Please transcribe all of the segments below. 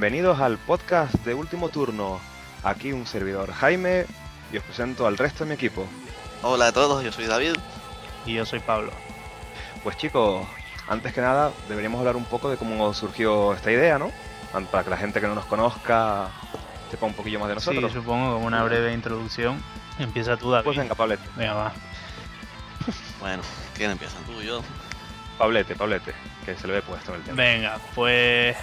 Bienvenidos al podcast de Último Turno. Aquí un servidor Jaime y os presento al resto de mi equipo. Hola a todos, yo soy David. Y yo soy Pablo. Pues chicos, antes que nada deberíamos hablar un poco de cómo surgió esta idea, ¿no? Para que la gente que no nos conozca sepa un poquillo más de nosotros. Sí, supongo, como una breve introducción. Empieza tú, David. Pues venga, Pablete. Venga, va. Bueno, ¿quién empieza? ¿Tú o yo? Pablete, Pablete, que se le ve puesto en el tiempo. Venga, pues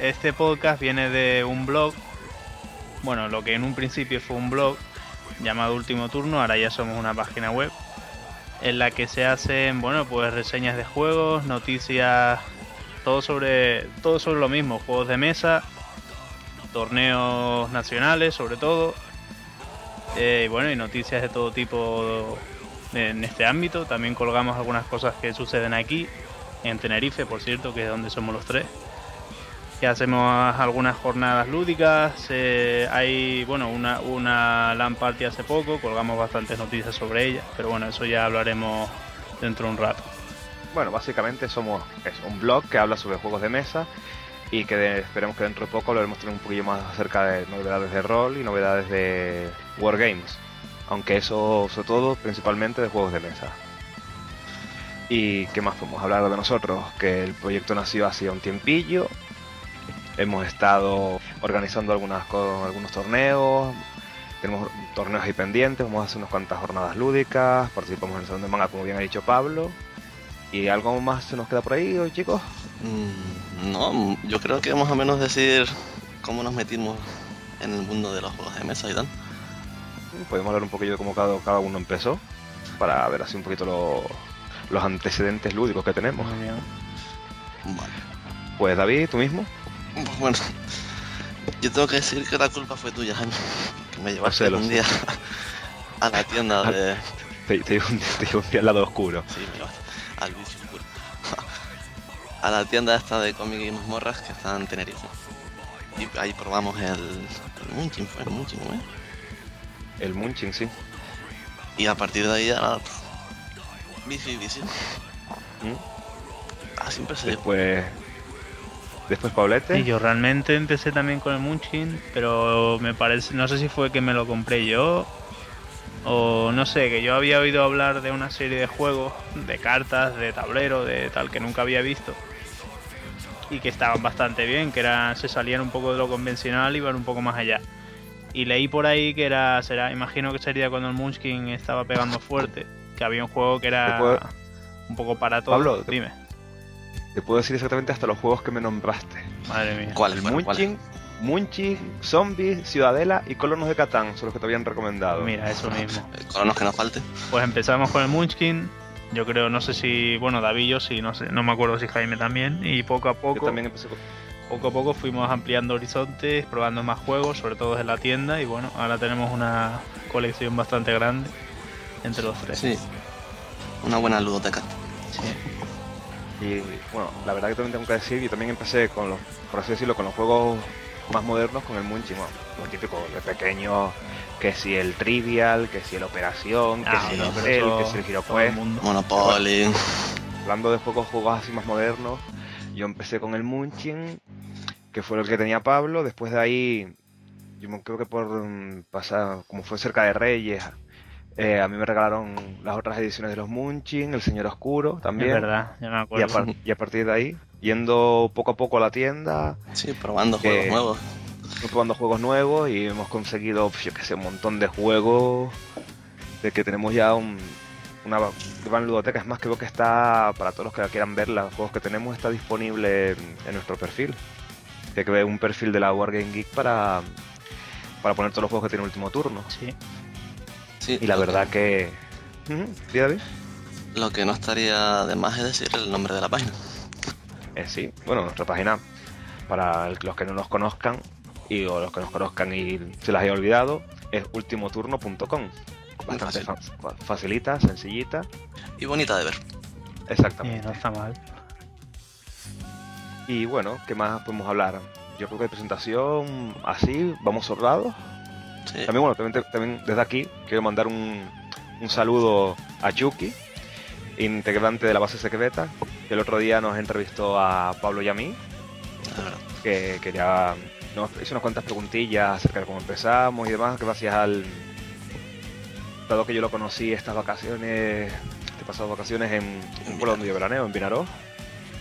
este podcast viene de un blog, bueno, lo que en un principio fue un blog llamado Último Turno, ahora ya somos una página web en la que se hacen, bueno, pues reseñas de juegos, noticias, todo sobre todo sobre lo mismo, juegos de mesa, torneos nacionales, sobre todo, eh, y bueno, y noticias de todo tipo en este ámbito. También colgamos algunas cosas que suceden aquí, en Tenerife, por cierto, que es donde somos los tres que hacemos algunas jornadas lúdicas. Eh, hay, bueno, una, una LAN party hace poco, colgamos bastantes noticias sobre ella, pero bueno, eso ya hablaremos dentro de un rato. Bueno, básicamente somos un blog que habla sobre juegos de mesa y que esperemos que dentro de poco lo haremos tener un poquillo más acerca de novedades de rol y novedades de Wargames. Aunque eso, sobre todo, principalmente de juegos de mesa. ¿Y qué más podemos hablar de nosotros? Que el proyecto nació hace un tiempillo Hemos estado organizando algunas, algunos torneos, tenemos torneos ahí pendientes, vamos a hacer unas cuantas jornadas lúdicas, participamos en el Salón de Manga, como bien ha dicho Pablo. ¿Y algo más se nos queda por ahí, chicos? Mm, no, yo creo que vamos a menos decir cómo nos metimos en el mundo de los juegos de mesa y tal. Podemos hablar un poquillo de cómo cada, cada uno empezó, para ver así un poquito los antecedentes lúdicos que tenemos. Vale. Pues David, tú mismo. Bueno, yo tengo que decir que la culpa fue tuya, Jaime. Que me llevaste un día a la tienda de. Te, te, un, te un día al lado oscuro. Sí, me llevaste al vicio oscuro. a la tienda esta de cómic y mazmorras que está en Tenerife. Y ahí probamos el, el Munching, fue el Munching, ¿eh? El Munching, sí. Y a partir de ahí ya. Vicio y vicio. ¿Mm? Así empecé. Después. Después Paulette. Y yo realmente empecé también con el Munchkin, pero me parece, no sé si fue que me lo compré yo o no sé, que yo había oído hablar de una serie de juegos, de cartas, de tablero, de tal que nunca había visto y que estaban bastante bien, que eran, se salían un poco de lo convencional y iban un poco más allá. Y leí por ahí que era, será, imagino que sería cuando el Munchkin estaba pegando fuerte, que había un juego que era un poco para todo. Pablo, dime. Te puedo decir exactamente hasta los juegos que me nombraste. Madre mía. ¿Cuál? El Munching, Munching, Zombies, Ciudadela y Colonos de Catán son los que te habían recomendado. Mira, eso mismo. Colonos que nos falte. Pues empezamos con el Munchkin. Yo creo, no sé si, bueno, David yo sí, no sé, no me acuerdo si Jaime también. Y poco a poco, Yo también empecé con... poco a poco fuimos ampliando horizontes, probando más juegos, sobre todo en la tienda. Y bueno, ahora tenemos una colección bastante grande entre los tres. Sí. Una buena ludoteca. Sí. Y bueno, la verdad que también tengo que decir, yo también empecé con los, por así decirlo, con los juegos más modernos con el Munching, bueno, lo típico de pequeño, que si el Trivial, que si el Operación, que Ah, si el eso que si el Hero todo el Quest. mundo. Monopoly. Hablando de pocos juegos así más modernos, yo empecé con el Munching, que fue el que tenía Pablo, después de ahí, yo me- creo que por mm, pasar, como fue cerca de Reyes, eh, a mí me regalaron las otras ediciones de los Munching, El Señor Oscuro también. Es verdad, ya me Y a, acuerdo. par- y a partir de ahí, yendo poco a poco a la tienda, Sí, probando Que- juegos nuevos. Probando juegos nuevos y hemos conseguido, yo que sé, un montón de juegos. De que tenemos ya un, una gran ludoteca. Es más, creo que está, para todos los que quieran ver los juegos que tenemos, está disponible en, en nuestro perfil. Hay que ver un perfil de la Wargame Geek para, para poner todos los juegos que tiene último turno. Sí. Sí, Y la verdad que. Ujú, ¿Sí, David? que- Lo que no estaría de más es decir el nombre de la página. Eh, sí, bueno, nuestra página, para los que no nos conozcan y o los que nos conozcan y se las haya olvidado, es ultimoturno.com. Bastante fa- fa- facilita, sencillita. Y bonita de ver. Eh, Exactamente. no está mal. Y bueno, ¿qué más podemos hablar? Yo creo que de presentación así, vamos sobrados. Sí. También, bueno, también, desde aquí quiero mandar un, un saludo a Chucky, integrante de la base secreta, que el otro día nos entrevistó a Pablo y a mí. la verdad. que quería. Nos hizo unas cuantas preguntillas acerca de cómo empezamos y demás, gracias al. Dado que yo lo conocí estas vacaciones, este pasado vacaciones en un pueblo donde yo veraneo, en Vinaró,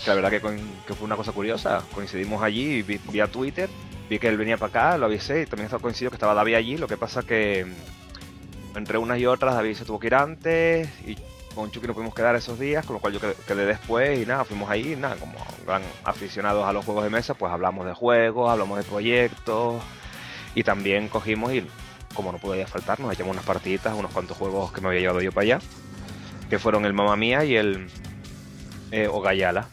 que la verdad que, que fue una cosa curiosa. Coincidimos allí, vía Twitter, vi que él venía para acá, lo avisé y también estaba coincidido que estaba David allí. Lo que pasa que mm, entre unas y otras David se tuvo que ir antes y con Chucky no pudimos quedar esos días, con lo cual yo quedé, después y nada, fuimos ahí, nada, como gran aficionados a los juegos de mesa, pues hablamos de juegos, hablamos de proyectos y también cogimos y como no podía faltar, nos echamos unas partiditas, unos cuantos juegos que me había llevado yo para allá, que fueron el Mamma Mía y el eh, Ogayala.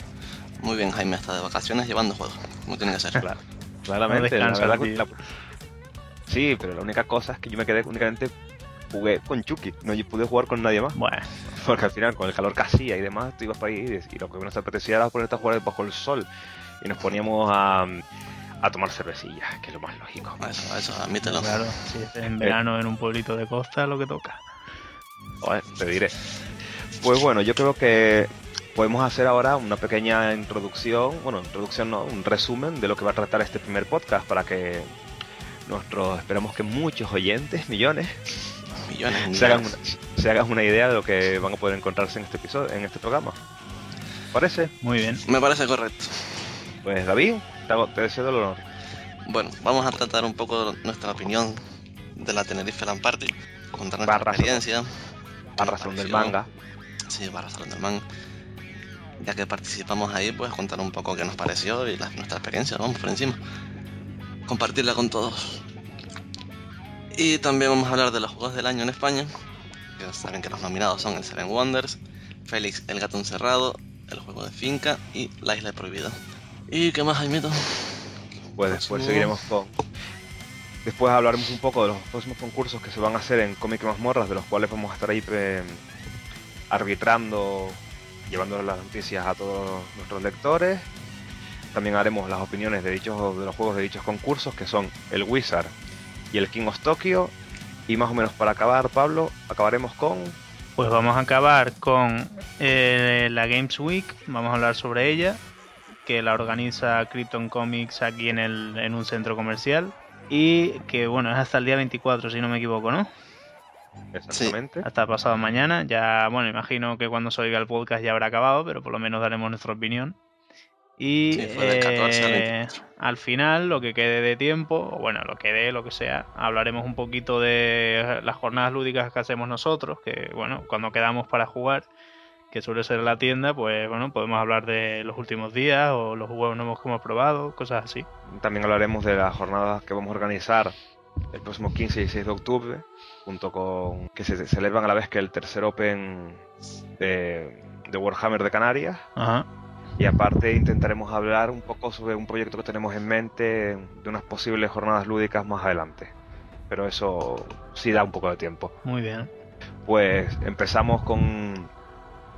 Muy bien, Jaime está de vacaciones llevando juegos. Como tiene que ser. Claro, claramente. No la verdad que la- Sí, pero la única cosa es que yo me quedé únicamente jugué con Chucky, no pude jugar con nadie más. Bueno, Porque al final, con el calor que hacía y demás, tú ibas para ahí y, y lo que nos apetecía era ponerte a jugar bajo el sol. Y nos poníamos a, a tomar cervecillas, que es lo más lógico. Eso, eso, admítelo. claro, si es en verano en un pueblito de costa, lo que toca. Joder, te diré. Pues bueno, yo creo que podemos hacer ahora una pequeña introducción, bueno, introducción no, un resumen de lo que va a tratar este primer podcast para que nuestros, esperamos que muchos oyentes, millones, Millones, se hagan, una, se hagan una idea de lo que van a poder encontrarse en este episodio, en este programa. ¿Parece? Muy bien. Me parece correcto. Pues David, te, deseo el honor. Bueno, vamos a tratar un poco nuestra opinión de la Tenerife Land Party. Contar nuestra Barra experiencia. A qué nos razón del manga. Sí, barra Salón del Manga. Ya que participamos ahí, pues contar un poco qué nos pareció y la- nuestra experiencia, vamos por encima. Compartirla con todos. Y también vamos a hablar de los juegos del año en España. Que saben que los nominados son el Seven Wonders, Félix el Gato Encerrado, el juego de Finca y La Isla Prohibida. ¿Y qué más, Jaimito? Pues después Próximo. seguiremos con. Después hablaremos un poco de los próximos concursos que se van a hacer en Comic Mazmorras, de los cuales vamos a estar ahí eh, arbitrando, llevando las noticias a todos nuestros lectores. También haremos las opiniones de dichos de los juegos de dichos concursos, que son el Wizard y el King of Tokyo. Y más o menos para acabar, Pablo, acabaremos con. Pues vamos a acabar con eh, la Games Week, vamos a hablar sobre ella, que la organiza Krypton Comics aquí en, el, en un centro comercial y que bueno, es hasta el día 24 si no me equivoco, ¿no? Exactamente. Hasta pasado mañana, ya bueno, imagino que cuando se oiga el podcast ya habrá acabado, pero por lo menos daremos nuestra opinión. Y Sí, fue del 14 al eh, 24. al final, lo que quede de tiempo, o bueno, lo que dé, lo que sea, hablaremos un poquito de las jornadas lúdicas que hacemos nosotros, que bueno, cuando quedamos para jugar, que suele ser en la tienda, pues bueno, podemos hablar de los últimos días o los juegos nuevos que hemos probado, cosas así. También hablaremos de las jornadas que vamos a organizar el próximo 15 y 16 de octubre, junto con que se celebran a la vez que el tercer Open de, de Warhammer de Canarias. Ajá. Y aparte intentaremos hablar un poco sobre un proyecto que tenemos en mente de unas posibles jornadas lúdicas más adelante. Pero eso sí da un poco de tiempo. Muy bien, Pues empezamos con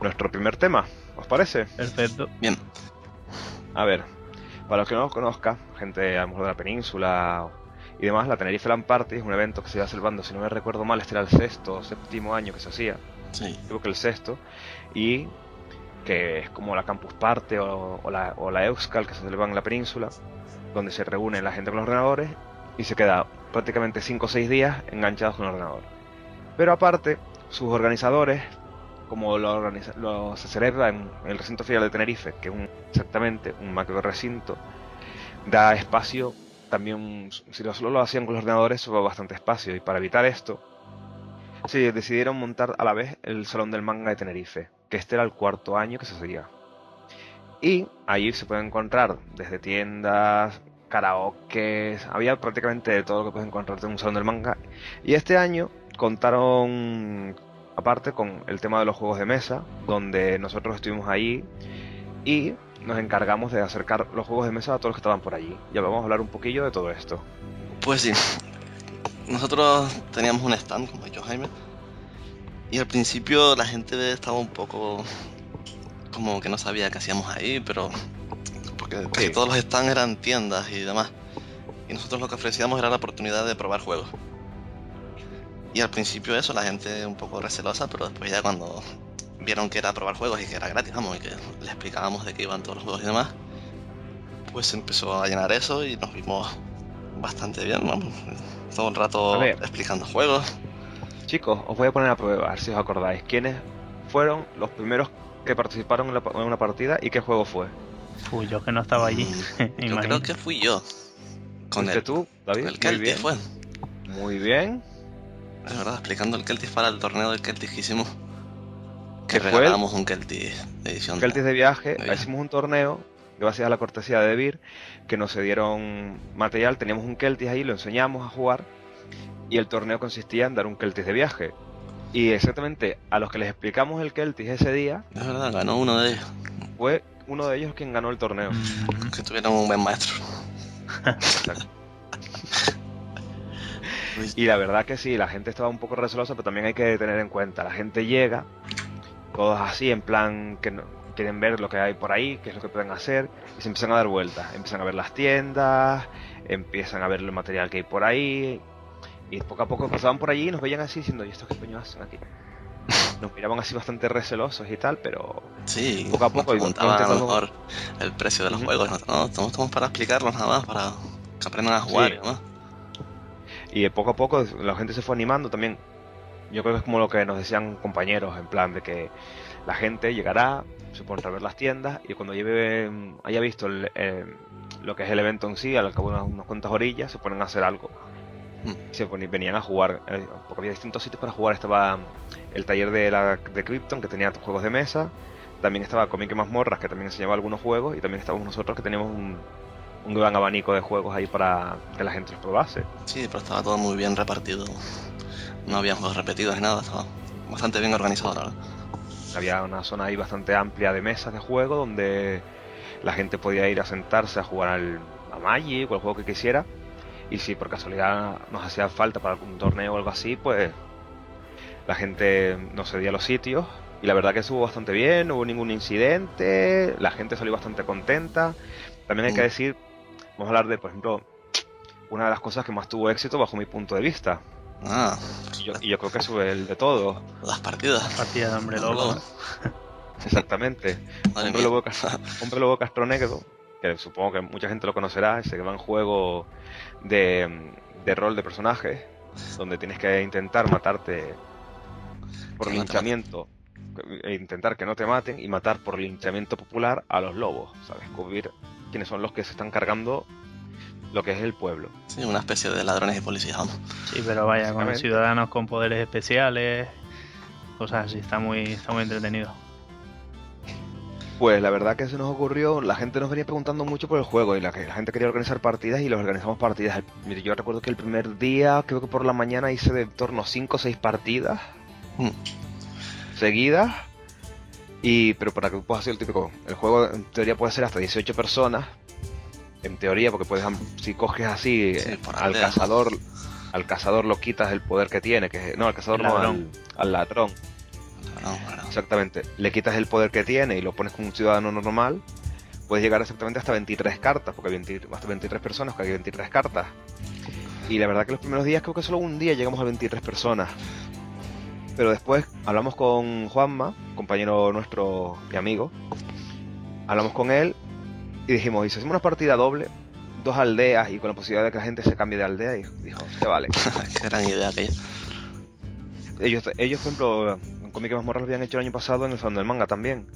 nuestro primer tema, ¿os parece? perfecto. Bien, A ver, para los que no los conozcan, gente a lo mejor de la península y demás, la Tenerife Land Party es un evento que se iba celebrando, si no me recuerdo mal, este era el sexto o séptimo año que se hacía, sí. creo que el sexto, y que es como la Campus Party o, o la, o la Euskal que se celebra en la península, donde se reúne la gente con los ordenadores y se queda prácticamente 5 o 6 días enganchados con el ordenador. Pero aparte, sus organizadores, como lo, organiza- lo- se celebra en el recinto ferial de Tenerife, que es un- exactamente un macro recinto, da espacio también, si lo- solo lo hacían con los ordenadores, sobre bastante espacio. Y para evitar esto, se decidieron montar a la vez el Salón del Manga de Tenerife, que este era el cuarto año que se hacía. Y allí se pueden encontrar desde tiendas, karaoke, había prácticamente todo lo que puedes encontrarte en un salón del manga. Y este año contaron, aparte, con el tema de los juegos de mesa, donde nosotros estuvimos ahí y nos encargamos de acercar los juegos de mesa a todos los que estaban por allí. Ya vamos a hablar un poquillo de todo esto. Pues sí. Nosotros teníamos un stand, como ha dicho Jaime. Y al principio la gente estaba un poco como que no sabía qué hacíamos ahí, pero porque casi todos los stands eran tiendas y demás. Y nosotros lo que ofrecíamos era la oportunidad de probar juegos. Y al principio eso, la gente un poco recelosa, pero después ya cuando vieron que era probar juegos y que era gratis, vamos, y que les explicábamos de qué iban todos los juegos y demás, pues empezó a llenar eso y nos vimos bastante bien, vamos. Todo un rato explicando juegos. Chicos, os voy a poner a prueba, a ver si os acordáis. ¿Quiénes fueron los primeros que participaron en, la- en una partida y qué juego fue? Fui yo que no estaba allí. Mm, Yo Imagino. creo que fui yo. Con ¿Fuiste el, tú, David? con el Muy Celtic bien. fue. Muy bien. Es verdad, explicando el Celtic para el torneo del Celtic que hicimos. ¿Qué Que regalamos un Celtic de edición. Celtics de viaje, De viaje. hicimos un torneo, gracias a la cortesía de Debir, que nos cedieron material, teníamos un Celtics ahí, lo enseñamos a jugar, y el torneo consistía en dar un Celtics de viaje. Y exactamente a los que les explicamos el Celtics ese día, Es verdad, ganó uno de ellos. fue uno de ellos quien ganó el torneo. Mm, Que tuvieron un buen maestro. Y la verdad que sí, la gente estaba un poco recelosa, pero también hay que tener en cuenta, la gente llega, todos así, en plan que no- quieren ver lo que hay por ahí, qué es lo que pueden hacer, y se empiezan a dar vueltas, empiezan a ver las tiendas, empiezan a ver el material que hay por ahí, y poco a poco pasaban por allí y nos veían así diciendo, ¿y estos qué coño hacen aquí? Nos miraban así bastante recelosos y tal, pero Sí, Poco a poco, nos preguntaban a lo mejor el precio de los juegos. No, estamos, estamos para explicarlos nada más, para que aprendan a jugar Sí. y demás. Y poco a poco la gente se fue animando también. Yo creo que es como lo que nos decían compañeros, en plan de que la gente llegará, se pondrá a ver las tiendas y cuando lleve, haya visto el, eh, lo que es el evento en sí, al cabo de unas, unas cuantas orillas, se ponen a hacer algo. Mm. Se ponían, venían a jugar, eh, porque había distintos sitios para jugar. Estaba el taller de, la, de Krypton, que tenía juegos de mesa. También estaba Comic y Mazmorras, que también enseñaba algunos juegos. Y también estábamos nosotros, que teníamos un, un gran abanico de juegos ahí para que la gente los probase. Sí, pero estaba todo muy bien repartido. No había juegos repetidos ni nada, estaba bastante bien organizado, la verdad. Había una zona ahí bastante amplia de mesas de juego donde la gente podía ir a sentarse a jugar al, a Magic o el juego que quisiera. Y si por casualidad nos hacía falta para algún torneo o algo así, pues la gente nos cedía los sitios. Y la verdad que estuvo bastante bien, no hubo ningún incidente, la gente salió bastante contenta. También hay que Mm. decir, vamos a hablar de, por ejemplo, una de las cosas que más tuvo éxito bajo mi punto de vista. Ah, Y yo, y yo creo que eso es el de todo. las partidas. Partida de hombre lobo. lobo. Exactamente. Madre Hombre mía. Lobo, Hombre Lobo Castronegro, que supongo que mucha gente lo conocerá, ese gran juego de, de rol de personajes, donde tienes que intentar matarte por linchamiento, e intentar que no te maten y matar por linchamiento popular a los lobos, ¿sabes? Descubrir quiénes son los que se están cargando lo que es el pueblo. Sí, una especie de ladrones y policías, vamos. Sí, pero vaya, con ciudadanos con poderes especiales, cosas así, está muy, está muy entretenido. Pues la verdad que se nos ocurrió, la gente nos venía preguntando mucho por el juego y la, que la gente quería organizar partidas y los organizamos partidas. Mire, Yo recuerdo que el primer día, creo que por la mañana hice de en torno a 5 o 6 partidas Mm. seguidas. Y, pero para que puedas hacer el típico, el juego en teoría puede ser hasta 18 personas. En teoría, porque puedes, si coges así Sí, eh, al cazador, al cazador lo quitas el poder que tiene, que no, al cazador no, al, ladrón. al ladrón. No. Exactamente. Le quitas el poder que tiene y lo pones como un ciudadano normal. Puedes llegar exactamente hasta 23 cartas, porque hay 20 hasta 23 personas, que hay 23 cartas. Y la verdad que los primeros días, creo que solo un día llegamos a 23 personas. Pero después hablamos con Juanma, compañero nuestro y amigo. Hablamos con él y dijimos, ¿y si hacemos una partida doble? Dos aldeas y con la posibilidad de que la gente se cambie de aldea. Y dijo, se vale. Qué gran idea aquella. Ellos, ellos por ejemplo, en Comic Mazmorra lo habían hecho el año pasado en el Salón del Manga también.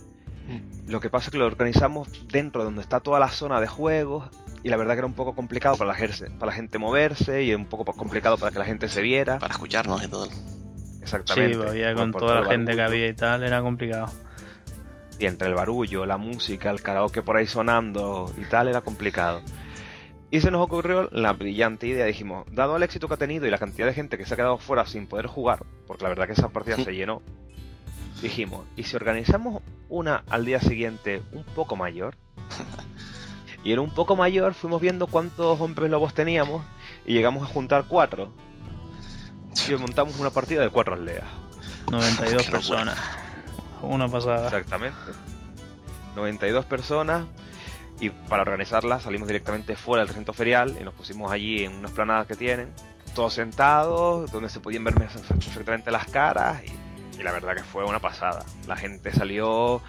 Lo que pasa es que lo organizamos dentro de donde está toda la zona de juegos y la verdad que era un poco complicado para la, gente, para la gente moverse y un poco complicado para que la gente se viera. Para escucharnos y todo. Exactamente. Sí, había con por toda la gente que había y tal, era complicado. Y entre el barullo, la música, el karaoke por ahí sonando y tal, era complicado. Y se nos ocurrió la brillante idea, dijimos, dado el éxito que ha tenido y la cantidad de gente que se ha quedado fuera sin poder jugar, porque la verdad que esa partida se llenó, dijimos, ¿y si organizamos una al día siguiente un poco mayor? Y en un poco mayor fuimos viendo cuántos hombres lobos teníamos y llegamos a juntar cuatro. Y montamos una partida de cuatro aldeas. 92 Qué locura. personas. Una pasada. Exactamente. 92 personas y para organizarla salimos directamente fuera del recinto ferial y nos pusimos allí en una esplanada que tienen, todos sentados, donde se podían ver perfectamente las caras y la verdad que fue una pasada. La gente salió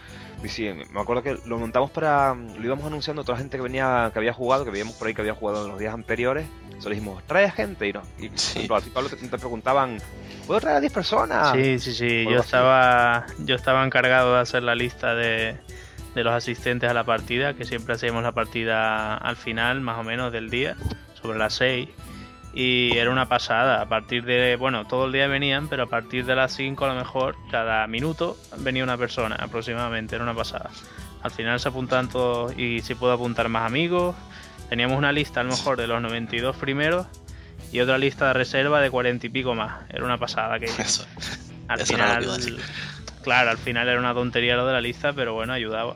Y sí, me acuerdo que lo montamos para. Lo íbamos anunciando a toda la gente que venía, que había jugado, que veíamos por ahí que había jugado en los días anteriores. Solo dijimos, trae gente y no. Y Sí. por ejemplo, a ti, Pablo, te, te preguntaban, ¿puedo traer a 10 personas? Sí, sí, sí. Yo así. estaba, yo estaba encargado de hacer la lista de, de los asistentes a la partida, que siempre hacíamos la partida al final, más o menos, del día, sobre las 6. Y era una pasada. A partir de, bueno, todo el día venían, pero a partir de las 5 a lo mejor, cada minuto venía una persona aproximadamente. Era una pasada. Al final se apuntaban todos y se pudo apuntar más amigos. Teníamos una lista a lo mejor de los 92 primeros y otra lista de reserva de 40 y pico más. Era una pasada que Eso. al Eso final, decir. claro, al final era una tontería lo de la lista, pero bueno, ayudaba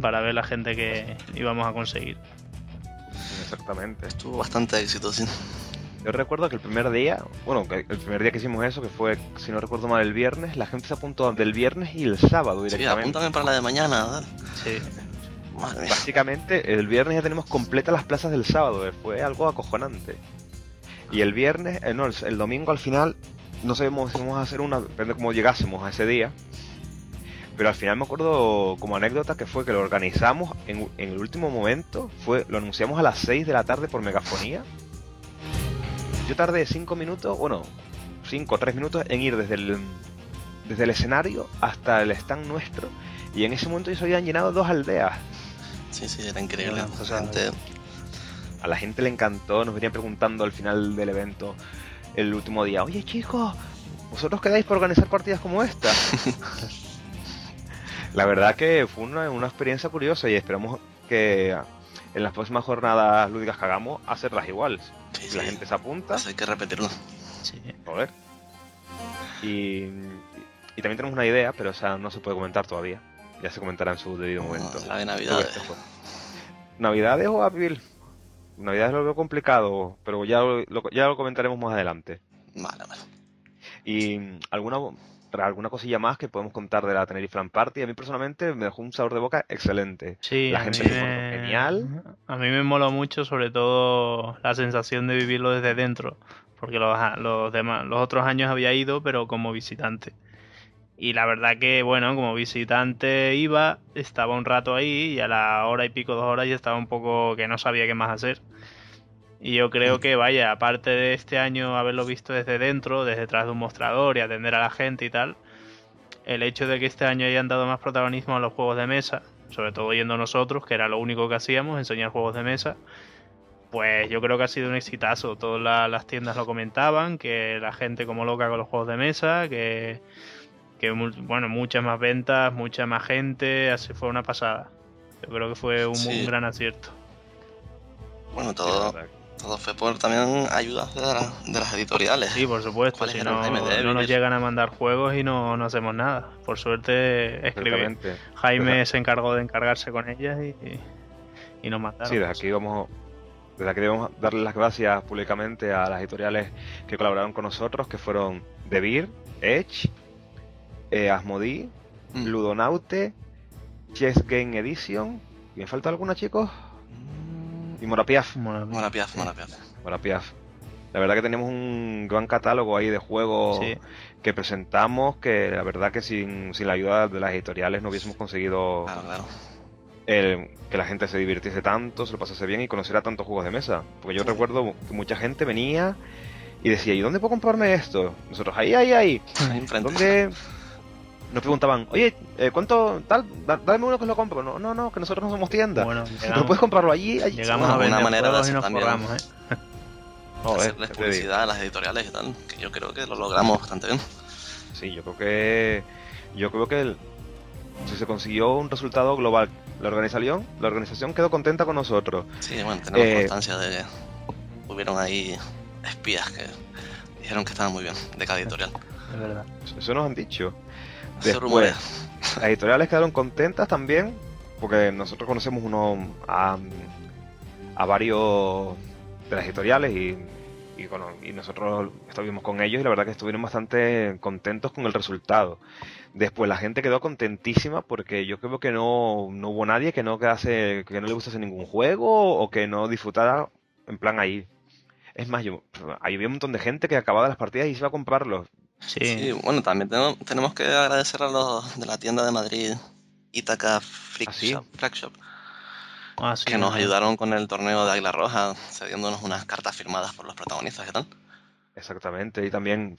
para ver la gente que íbamos a conseguir. Exactamente. Tuvo bastante éxito, sí. Yo recuerdo que el primer día, bueno, que el primer día que hicimos eso, que fue, si no recuerdo mal, el viernes, la gente se apuntó del viernes y el sábado Sí, directamente. apúntame para la de mañana, dale. Sí, Madre. Básicamente, el viernes ya tenemos completas las plazas del sábado, eh, fue algo acojonante. Y el viernes, eh, no, el, el domingo al final, no sabemos si vamos a hacer una, depende de cómo llegásemos a ese día. Pero al final me acuerdo como anécdota que fue que lo organizamos en, en el último momento, fue lo anunciamos a las 6 de la tarde por megafonía. Yo tardé 5 minutos, bueno, 5 o 3 minutos en ir desde el, desde el escenario hasta el stand nuestro. Y en ese momento ya se habían llenado dos aldeas. Sí, sí, era increíble. Bueno, gente- A la gente le encantó, nos venían preguntando al final del evento, el último día, oye chicos, ¿vosotros quedáis por organizar partidas como esta? la verdad que fue una, una experiencia curiosa y esperamos que en las próximas jornadas lúdicas que hagamos, hacerlas igual. Sí, la sí. gente se apunta, Eso hay que repetirlo. sí. joder. Y, y también tenemos una idea, pero esa no se puede comentar todavía. Ya se comentará en su debido momento. La de Creo que Navidad. fue. ¿Navidades o Abril? Navidades lo veo complicado, pero ya lo, ya lo comentaremos más adelante. Vale, vale. Y alguna alguna cosilla más que podemos contar de la Tenerife Land Party. A mí personalmente me dejó un sabor de boca excelente. Sí, La gente me- genial. A mí me moló mucho, sobre todo la sensación de vivirlo desde dentro, porque los, los demás, los otros años había ido, pero como visitante. Y la verdad que, bueno, como visitante iba, estaba un rato ahí y a la hora y pico, dos horas ya estaba un poco que no sabía qué más hacer. Y yo creo que, vaya, aparte de este año haberlo visto desde dentro, desde detrás de un mostrador y atender a la gente y tal, el hecho de que este año hayan dado más protagonismo a los juegos de mesa, sobre todo yendo nosotros, que era lo único que hacíamos, enseñar juegos de mesa, pues yo creo que ha sido un exitazo. Todas la- las tiendas lo comentaban, que la gente como loca con los juegos de mesa, que, que bueno, muchas más ventas, mucha más gente, así fue una pasada. Yo creo que fue un, Sí. un gran acierto. Bueno, todo. Todo fue por también ayudas de, la- de las editoriales. Sí, por supuesto, ¿Cuáles si no, Jaime no nos llegan a mandar juegos y no, no hacemos nada. Por suerte escribe. Jaime se encargó de encargarse con ellas y, y, y nos mandaron. Sí, desde aquí vamos desde aquí debemos darle las gracias públicamente a las editoriales que colaboraron con nosotros, que fueron Beer, Edge, eh, Asmodee, Mm. Ludonaute, Chess Game Edition. ¿Y me falta alguna, chicos? Y Morapiaf. Morapiaf, Morapiaf. Morapiaf. La verdad que tenemos un gran catálogo ahí de juegos Sí. que presentamos que la verdad que sin, sin la ayuda de las editoriales no hubiésemos conseguido Claro, claro. el- que la gente se divirtiese tanto, se lo pasase bien y conociera tantos juegos de mesa. Porque yo Sí. recuerdo que mucha gente venía y decía, ¿y dónde puedo comprarme esto? Nosotros, ahí, ahí, ahí. Ahí enfrente. ¿Dónde? Nos preguntaban, oye, eh, ¿cuánto tal? Da- Dame uno que lo compro. No, no, no, que nosotros no somos tienda. Bueno, no llegamos, puedes comprarlo allí, allí. llegamos Bueno, a una manera de hacer nos también. forramos, ¿eh? Joder, hacerles publicidad a las editoriales y tal, que yo creo que lo logramos bastante bien. Sí, yo creo que yo creo que el- si se consiguió un resultado global, la organización, la organización quedó contenta con nosotros. Sí, bueno, tenemos Eh, constancia de que hubieron ahí espías que dijeron que estaban muy bien, de cada editorial. Es verdad. Eso nos han dicho. Después. Las editoriales quedaron contentas también, porque nosotros conocemos uno a, a varios de las editoriales y, y, bueno, y nosotros estuvimos con ellos y la verdad que estuvieron bastante contentos con el resultado. Después la gente quedó contentísima porque yo creo que no, no hubo nadie que no quedase, que no le gustase ningún juego o que no disfrutara en plan ahí. Es más, yo, ahí había un montón de gente que acababa las partidas y se iba a comprarlos. Sí, Sí, bueno, también tenemos, tenemos que agradecer a los de la tienda de Madrid Itaca Freak ¿Ah, sí? Shop, Frag Shop, Ah, sí, que nos ¿no? ayudaron con el torneo de Águila Roja, cediéndonos unas cartas firmadas por los protagonistas y tal. Exactamente, y también.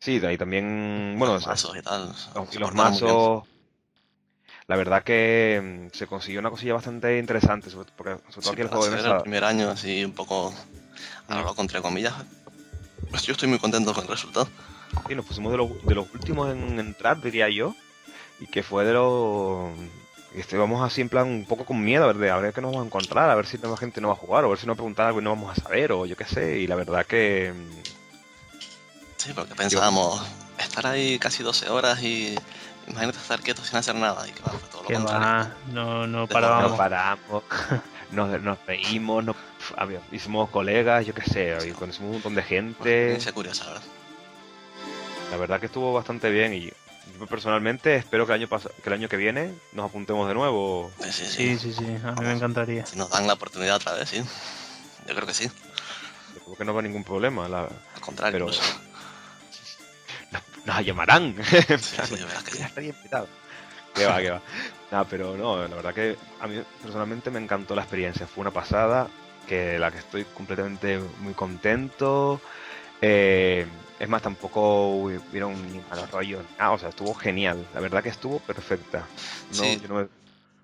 Sí, de ahí también. Bueno, los mazos y tal. los- y los mazos. La verdad que mm, se consiguió una cosilla bastante interesante, sobre, porque, sobre todo Sí, aquí el juego de ser el mesa. primer año así un poco a lo loco, entre comillas. Pues yo estoy muy contento con el resultado. Sí, nos pusimos de, los- de los últimos en entrar, diría yo. Y que fue de los. Y estábamos así en plan un poco con miedo a ver, de, a ver qué nos vamos a encontrar, a ver si nueva gente no va a jugar, o a ver si nos preguntan algo y no vamos a saber, o yo qué sé. Y la verdad que. Sí, porque pensábamos estar ahí casi 12 horas y imagínate estar quieto sin hacer nada. Y que va, fue todo lo Que contrario. va, no, no parábamos. paramos, nos, nos reímos, nos, hicimos colegas, yo qué sé, y conocimos un montón de gente. experiencia curiosa, ¿verdad? La verdad que estuvo bastante bien y yo personalmente espero que el año que el año que viene nos apuntemos de nuevo. Sí, sí, sí. Sí, sí, sí, a mí me encantaría. Si nos dan la oportunidad otra vez, sí. Yo creo que sí. Yo creo que no va ningún problema. la- Al contrario, Pero- incluso. nos, nos llamarán. Sí, sí, verdad que sí. Que va, que va. Nada, pero no, la verdad que a mí personalmente me encantó la experiencia. Fue una pasada, que la que estoy completamente muy contento. Eh, es más, tampoco hubieron ni malos rollos. nada, o sea, estuvo genial. La verdad que estuvo perfecta. No, Sí. yo no me-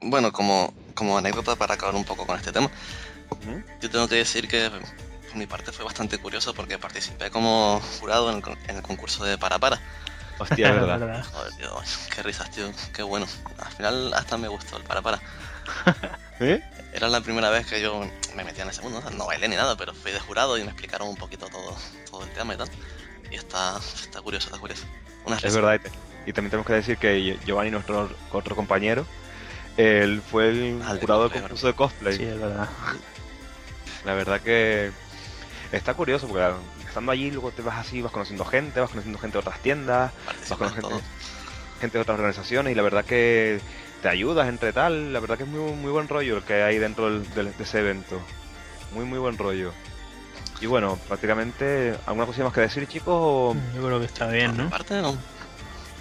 Bueno, como, como anécdota para acabar un poco con este tema, yo tengo que decir que por mi parte fue bastante curioso porque participé como jurado en el, en el concurso de Para Para. Hostia, es verdad. Joder, tío, qué risas, tío, qué bueno. Al final hasta me gustó el Para Para. ¿Eh? Era la primera vez que yo me metía en ese mundo, o sea, no bailé ni nada, pero fui de jurado y me explicaron un poquito todo, todo el tema y tal. Y está, está curioso, está curioso. Es verdad. y te- Y también tenemos que decir que Giovanni, nuestro otro compañero, él fue el Ah, jurado del concurso de cosplay. Sí, es verdad. La verdad que está curioso porque estando allí luego te vas así, vas conociendo gente, vas conociendo gente de otras tiendas, vas conociendo gente, gente de otras organizaciones y la verdad que te ayudas entre tal. La verdad que es muy, muy buen rollo el que hay dentro del- del- de ese evento. Muy, muy buen rollo. Y bueno, prácticamente, ¿alguna cosilla más que decir, chicos? o- Yo creo que está bien, ¿no? parte, no.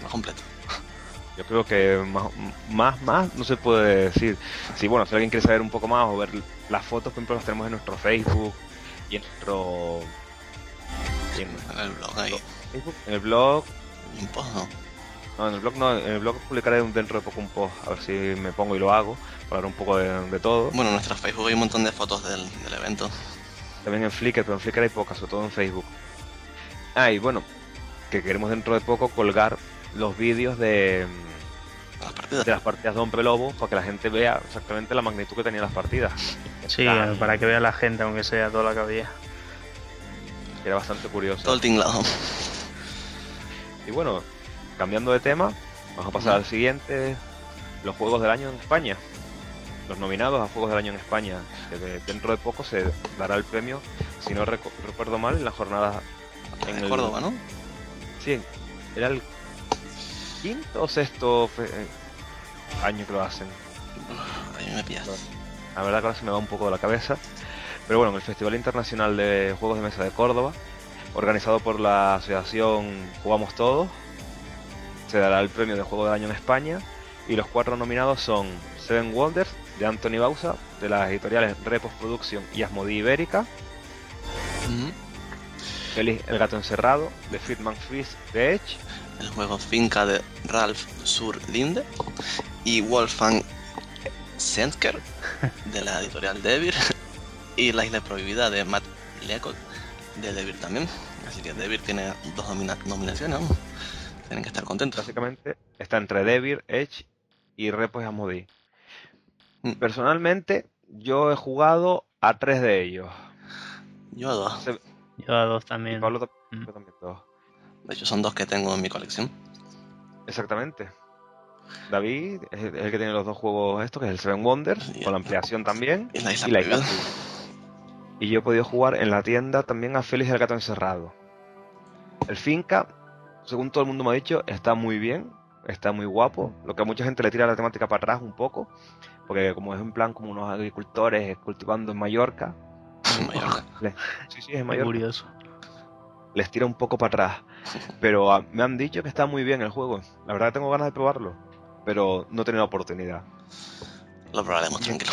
No completo. Yo creo que más, más, más no se puede decir. Si bueno, si alguien quiere saber un poco más o ver las fotos, por ejemplo, las tenemos en nuestro Facebook y en nuestro en el blog ahí. Facebook, en el blog. Un post, no. No, en el blog no, en el blog publicaré dentro de poco un post, a ver si me pongo y lo hago, para hablar un poco de, de todo. Bueno, en nuestro Facebook hay un montón de fotos del, del evento. También en Flickr, pero en Flickr hay pocas, sobre todo en Facebook. Ah, y bueno, que queremos dentro de poco colgar los vídeos de, Las partidas. de las partidas de Hombre Lobo para que la gente vea exactamente la magnitud que tenían las partidas. Sí, para que vea la gente, aunque sea toda la que había. Que era bastante curioso. Todo el tinglado. Y bueno, cambiando de tema, vamos a pasar al siguiente, los juegos del año en España. Los nominados a Juegos del Año en España, que dentro de poco se dará el premio, si no recu- recuerdo mal, en la jornada... En En el- Córdoba, ¿no? Sí, era el quinto o sexto eh, año que lo hacen. Ahí me pillas. La verdad que ahora se me va un poco de la cabeza. Pero bueno, en el Festival Internacional de Juegos de Mesa de Córdoba, organizado por la asociación Jugamos Todos, se dará el premio de Juego del Año en España. Y los cuatro nominados son Seven Wonders de Anthony Bausa, de las editoriales Repos Production y Asmodee Ibérica. Ujú. Félix el Gato Encerrado de Friedman Fist de Edge. El juego Finca de Ralph Sur Linde. Y Wolfgang Sendker, de la editorial Devir. Y La Isla Prohibida de Matt Leacock, de Devir también. Así que Devir tiene dos nomina- nominaciones, vamos. Tienen que estar contentos. Básicamente está entre Devir, Edge y Repos y Asmodee. Mm. Personalmente, yo he jugado a tres de ellos. Yo a dos. Se- Yo a dos y también. Pablo tam- Mm. yo también dos. De hecho, son dos que tengo en mi colección. Exactamente. David es el que tiene los dos juegos estos, que es el Seven Wonders, Y- con la ampliación también. Y la Isla Y la Isla Prohibida. Y yo he podido jugar en la tienda también a Félix el Gato Encerrado. El Finca, según todo el mundo me ha dicho, está muy bien, está muy guapo. Lo que a mucha gente le tira la temática para atrás un poco, porque como es en plan como unos agricultores cultivando en Mallorca. En Mallorca. sí, sí, es en Mallorca. curioso. Les tira un poco para atrás. Pero ah, me han dicho que está muy bien el juego. La verdad que tengo ganas de probarlo. pero no he tenido la oportunidad. Lo probaremos, tranquilo.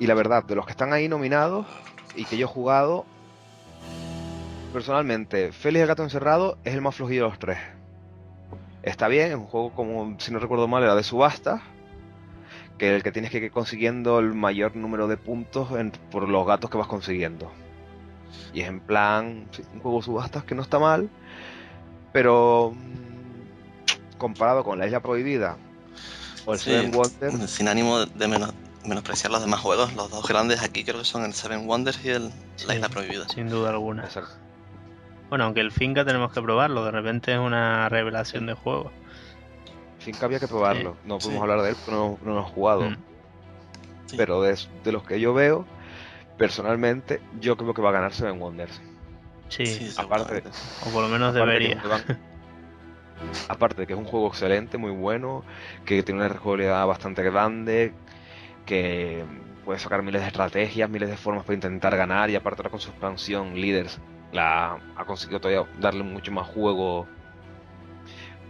Y la verdad, de los que están ahí nominados y que yo he jugado, personalmente, Félix el Gato Encerrado es el más flojillo de los tres. Está bien, es un juego como, si no recuerdo mal, era de subasta, que el que tienes que ir consiguiendo el mayor número de puntos en- por los gatos que vas consiguiendo. Y es en plan, un juego de subastas que no está mal, pero mm, comparado con la Isla Prohibida o el Sí, Seven Wonders, Sin ánimo de menos, menospreciar los demás juegos, los dos grandes aquí creo que son el Seven Wonders y el Sí. La Isla Prohibida. Sin duda alguna. Exacto. Bueno, aunque el Finca tenemos que probarlo, de repente es una revelación de juego. Finca había que probarlo. No podemos sí. hablar de él porque no, no lo hemos jugado. Mm. Sí. Pero de, de los que yo veo, personalmente, yo creo que va a ganar Seven Wonders. Sí, Sí, aparte o por lo menos debería. es un juego- Aparte de que es un juego excelente, muy bueno, que tiene una rejugabilidad bastante grande, que puede sacar miles de estrategias, miles de formas para intentar ganar, y aparte ahora con su expansión, Leaders, la ha conseguido todavía darle mucho más juego.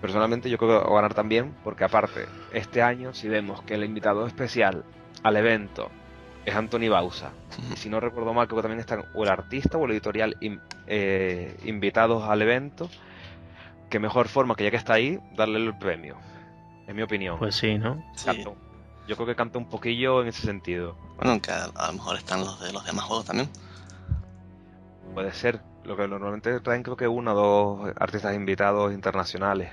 Personalmente yo creo que va a ganar también, porque aparte, este año si vemos que el invitado especial al evento es Anthony Bausa, y si no recuerdo mal, creo que también están o el artista o el editorial in- eh, invitados al evento. Qué mejor forma que ya que está ahí, darle el premio. En mi opinión. Pues sí, ¿no? Sí. Yo creo que canta un poquillo en ese sentido. Bueno, aunque a, a lo mejor están los de los demás juegos también. Puede ser. Lo que normalmente traen creo que uno o dos artistas invitados internacionales.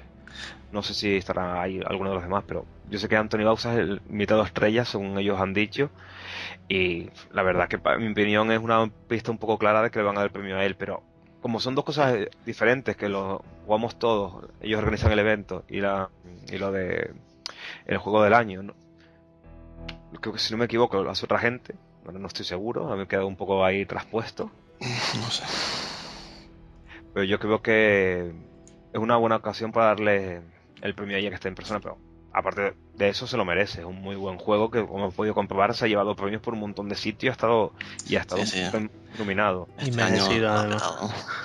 No sé si estará ahí alguno de los demás, pero yo sé que Anthony Bausa es el invitado estrella, según ellos han dicho. Y la verdad que para mi opinión es una pista un poco clara de que le van a dar el premio a él, pero como son dos cosas eh, diferentes, que lo jugamos todos, ellos organizan el evento y la y lo de el juego del año, ¿no? Creo que si no me equivoco lo hace otra gente, bueno, no estoy seguro, me he quedado un poco ahí traspuesto, No sé. pero yo creo que es una buena ocasión para darle el premio a ella que está en persona, pero aparte de eso se lo merece, es un muy buen juego que como he podido comprobar se ha llevado premios por un montón de sitios, ha estado y ha estado Sí, sí. nominado. Y Este año merecido, además.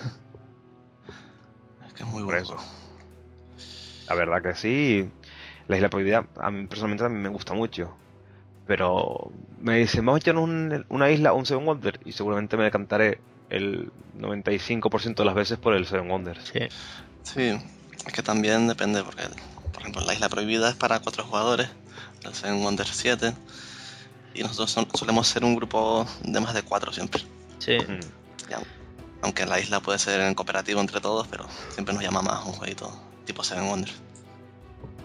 Es que es muy bueno. La verdad que sí. La Isla Prohibida a mí personalmente también me gusta mucho. Pero me dicen, vamos a echarnos un- una isla, un Seven Wonder, y seguramente me decantaré el 95% de las veces por el Seven Wonders. Sí. Sí, es que también depende, porque, por ejemplo, la isla prohibida es para cuatro jugadores, el Seven Wonders 7, y nosotros son- solemos ser un grupo de más de cuatro siempre. Sí. Aunque la isla puede ser en cooperativo entre todos, pero siempre nos llama más un jueguito tipo Seven Wonders.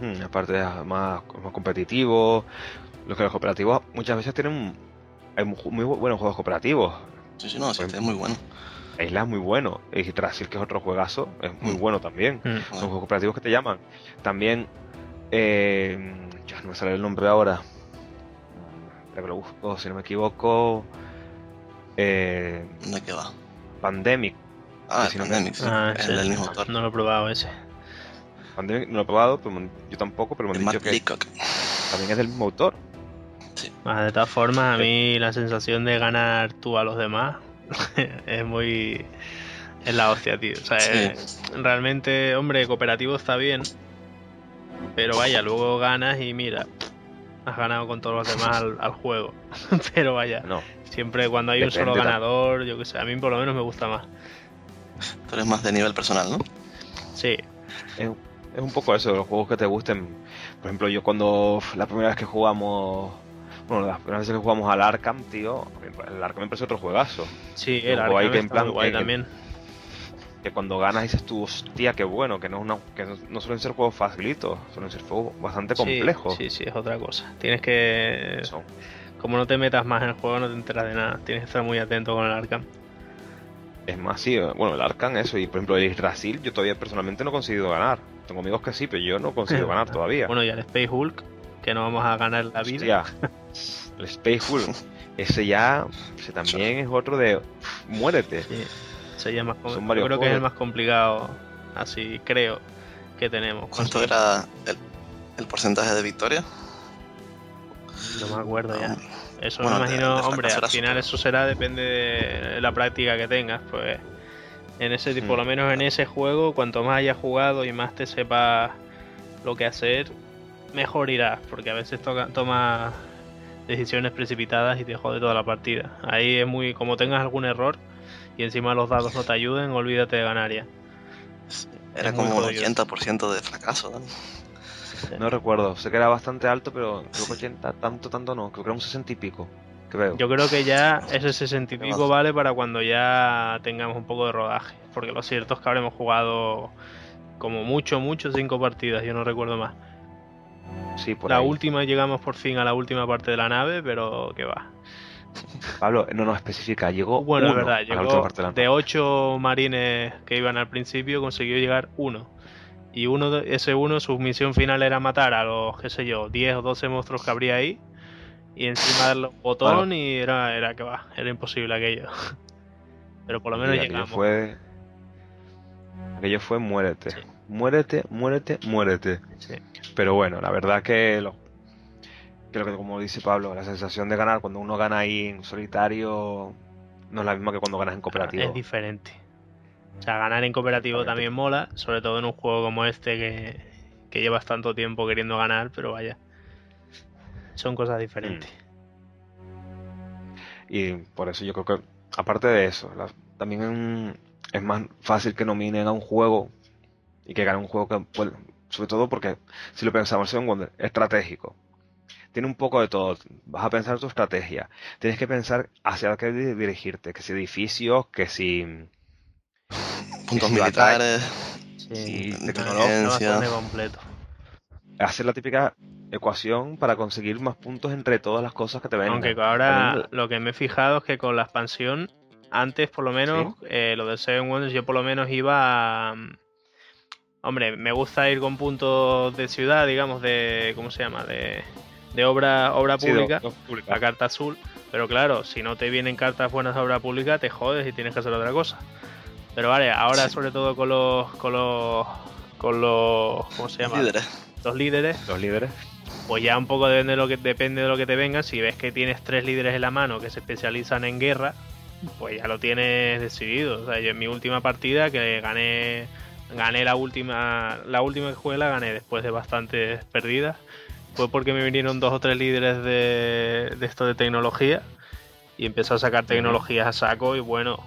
Mm, aparte es más, más competitivo. Los que los cooperativos muchas veces tienen hay muy, buenos juegos cooperativos. Sí, sí, no, sí, este es muy bueno. La isla es muy bueno. Y Trasil, que es otro juegazo, es muy Mm. bueno también. Mm. Son Bueno, juegos cooperativos que te llaman. También, eh, ya no me sale el nombre ahora. Espera que lo busco, si no me equivoco. Eh, ¿De qué va? Pandemic. Ah, Sí, el sí, Pandemic, sí, Ah, es ese, del mismo autor. No lo he probado ese. Pandemic no lo he probado, pero yo tampoco, pero me han dicho que también es del mismo autor. Ah, de todas formas, a mí la sensación de ganar tú a los demás es muy. Es la hostia, tío. O sea, Sí. es- realmente, hombre, cooperativo está bien. Pero vaya, luego ganas y mira, has ganado con todos los demás al, al juego. pero vaya, No, siempre cuando hay un solo ganador, yo que sé, a mí por lo menos me gusta más. Tú eres más de nivel personal, ¿no? Sí, es, es un poco eso, los juegos que te gusten. Por ejemplo, yo cuando la primera vez que jugamos. Bueno, las primeras veces que jugamos al Arkham, tío, el Arkham me parece otro juegazo. sí, el Arkham que en está plan muy guay que- también. que cuando ganas dices tú, hostia, qué bueno, que no, es una, que no, suelen ser juegos facilitos, suelen ser juegos bastante complejos. Sí, sí, es otra cosa. Tienes que. Como no te metas más en el juego, no te enteras de nada. Tienes que estar muy atento con el Arkham. Es más, sí, bueno, el Arkham, eso, y por ejemplo el Brasil, yo todavía personalmente no he conseguido ganar. Tengo amigos que sí, pero yo no he conseguido ganar todavía. Bueno, y al Space Hulk, que no vamos a ganar la vida. Hostia, el Space Hulk, ese ya, ese también es otro de, muérete. Sí, com- Son Yo creo que es el más complicado, así creo, que tenemos. ¿Cuánto era el, el porcentaje de victoria? No me acuerdo ya. Eso Bueno, me imagino, de hombre, al final eso será, depende de la práctica que tengas, pues en ese tipo, por lo menos en ese juego, cuanto más hayas jugado y más te sepas lo que hacer, mejor irás, porque a veces toca, toma decisiones precipitadas y te jode toda la partida. Ahí es muy, como tengas algún error y encima los dados no te ayuden, olvídate de ganar ya. Era Es como un jodido. 80% de fracaso, ¿no? No recuerdo, sé que era bastante alto, pero creo que 80, tanto, tanto no, creo que era un 60 y pico. Creo. Yo creo que ya ese 60 y pico vale para cuando ya tengamos un poco de rodaje. Porque lo cierto es que habremos jugado como mucho, mucho cinco partidas, yo no recuerdo más. Sí, por la ahí. última llegamos por fin a la última parte de la nave, pero que va. Pablo, no nos especifica, llegó Bueno, es uno verdad, a la última llegó parte de la de ocho marines que iban al principio, consiguió llegar uno. Y uno de- ese uno, su misión final era matar a los, qué sé yo, 10 o 12 monstruos que habría ahí. Y encima darle un botón y era, era que va, era imposible aquello. Pero por lo menos Y aquello llegamos. fue. Aquello fue muérete. Sí. Muérete, muérete, muérete. Sí. Pero bueno, la verdad que lo, que como dice Pablo, la sensación de ganar cuando uno gana ahí en solitario no es la misma que cuando ganas en cooperativo. Es diferente. O sea, ganar en cooperativo también mola, sobre todo en un juego como este que, que llevas tanto tiempo queriendo ganar, pero vaya. Son cosas diferentes. Y por eso yo creo que, aparte de eso, la- también es más fácil que nominen a un juego y que gane un juego que, pues, sobre todo porque, si lo pensamos, Seven Wonder es estratégico. Tiene un poco de todo. Vas a pensar tu estrategia. Tienes que pensar hacia qué di- dirigirte. Que si edificios, que si... Puntos Sí, militares. Sí, tecnología. bastante completo. Hacer la típica ecuación para conseguir más puntos entre todas las cosas que te vengan. Aunque ahora lo que me he fijado es que con la expansión, antes por lo menos, eh, lo de Seven Wonders, yo por lo menos iba. a- hombre, me gusta ir con puntos de ciudad, digamos, de. ¿Cómo se llama? De, de obra, obra Sí, de- pública. de pública. la carta azul. Pero claro, si no te vienen cartas buenas de obra pública, te jodes y tienes que hacer otra cosa. Pero vale, ahora Sí. sobre todo con los. con los. con los. ¿cómo se llama? Líderes. Los líderes, Los líderes. pues ya un poco depende de lo que depende de lo que te venga. Si ves que tienes tres líderes en la mano que se especializan en guerra, pues ya lo tienes decidido. O sea, yo en mi última partida que gané gané la última la última que jugué la gané después de bastantes perdidas. Fue porque me vinieron dos o tres líderes de, de esto de tecnología y empecé a sacar tecnologías a saco y bueno,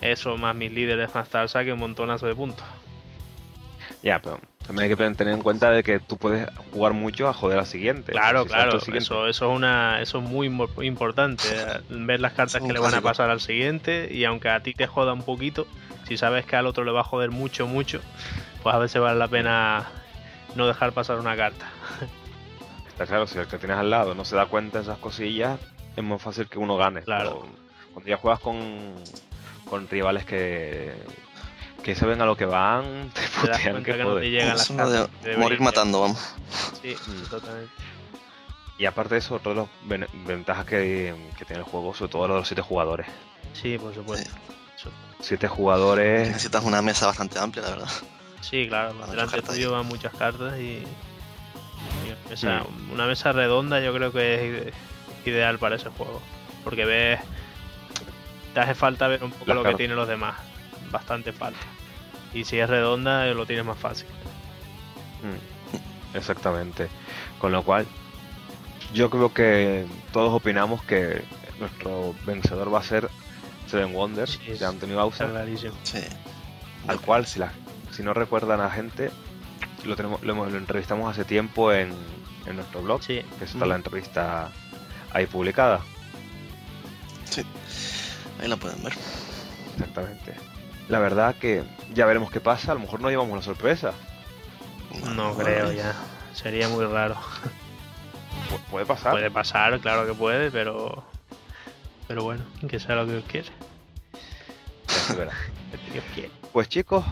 eso más mis líderes más tal saqué un montonazo de puntos. Ya, pero también hay que tener en cuenta de que tú puedes jugar mucho a joder al siguiente. Claro, Si claro, siguiente- eso, eso es una, eso es muy importante, eh, ver las cartas que le van a pasar al siguiente y aunque a ti te joda un poquito, si sabes que al otro le va a joder mucho, mucho, pues a veces vale la pena no dejar pasar una carta. Está claro, si el que tienes al lado no se da cuenta de esas cosillas, es más fácil que uno gane. Claro. Pero cuando ya juegas con, con rivales que, que saben a lo que van, te putean que que no te joder. llegan las Es uno de morir matando, vamos. Sí, Mm. totalmente. Y aparte de eso, otra de las ven- ventajas que, que tiene el juego, sobre todo lo de los siete jugadores. Sí, por supuesto. Siete jugadores, Necesitas una mesa bastante amplia, la verdad. Sí, claro, delante tuyo van muchas cartas y, y una, mesa, Mm. una mesa redonda yo creo que es ide- ideal para ese juego. Porque ves, te hace falta ver un poco Las lo que tienen los demás, bastante falta. Y si es redonda eh, lo tienes más fácil. Mm, Exactamente. Con lo cual, yo creo que todos opinamos que nuestro vencedor va a ser Seven Wonders Sí, de Anthony Está Bowser, clarísimo. Sí. al cual, si, la, si no recuerdan a gente, lo, tenemos, lo, hemos- lo entrevistamos hace tiempo en, en nuestro blog, Sí. que está la entrevista ahí publicada. Sí. Ahí la pueden ver. Exactamente. La verdad que ya veremos qué pasa, a lo mejor no llevamos la sorpresa. No creo ya. Sería muy raro. Pu- puede pasar. Puede pasar, claro que puede, pero. Pero bueno, que sea lo que Dios quiere. Dios. Pues chicos,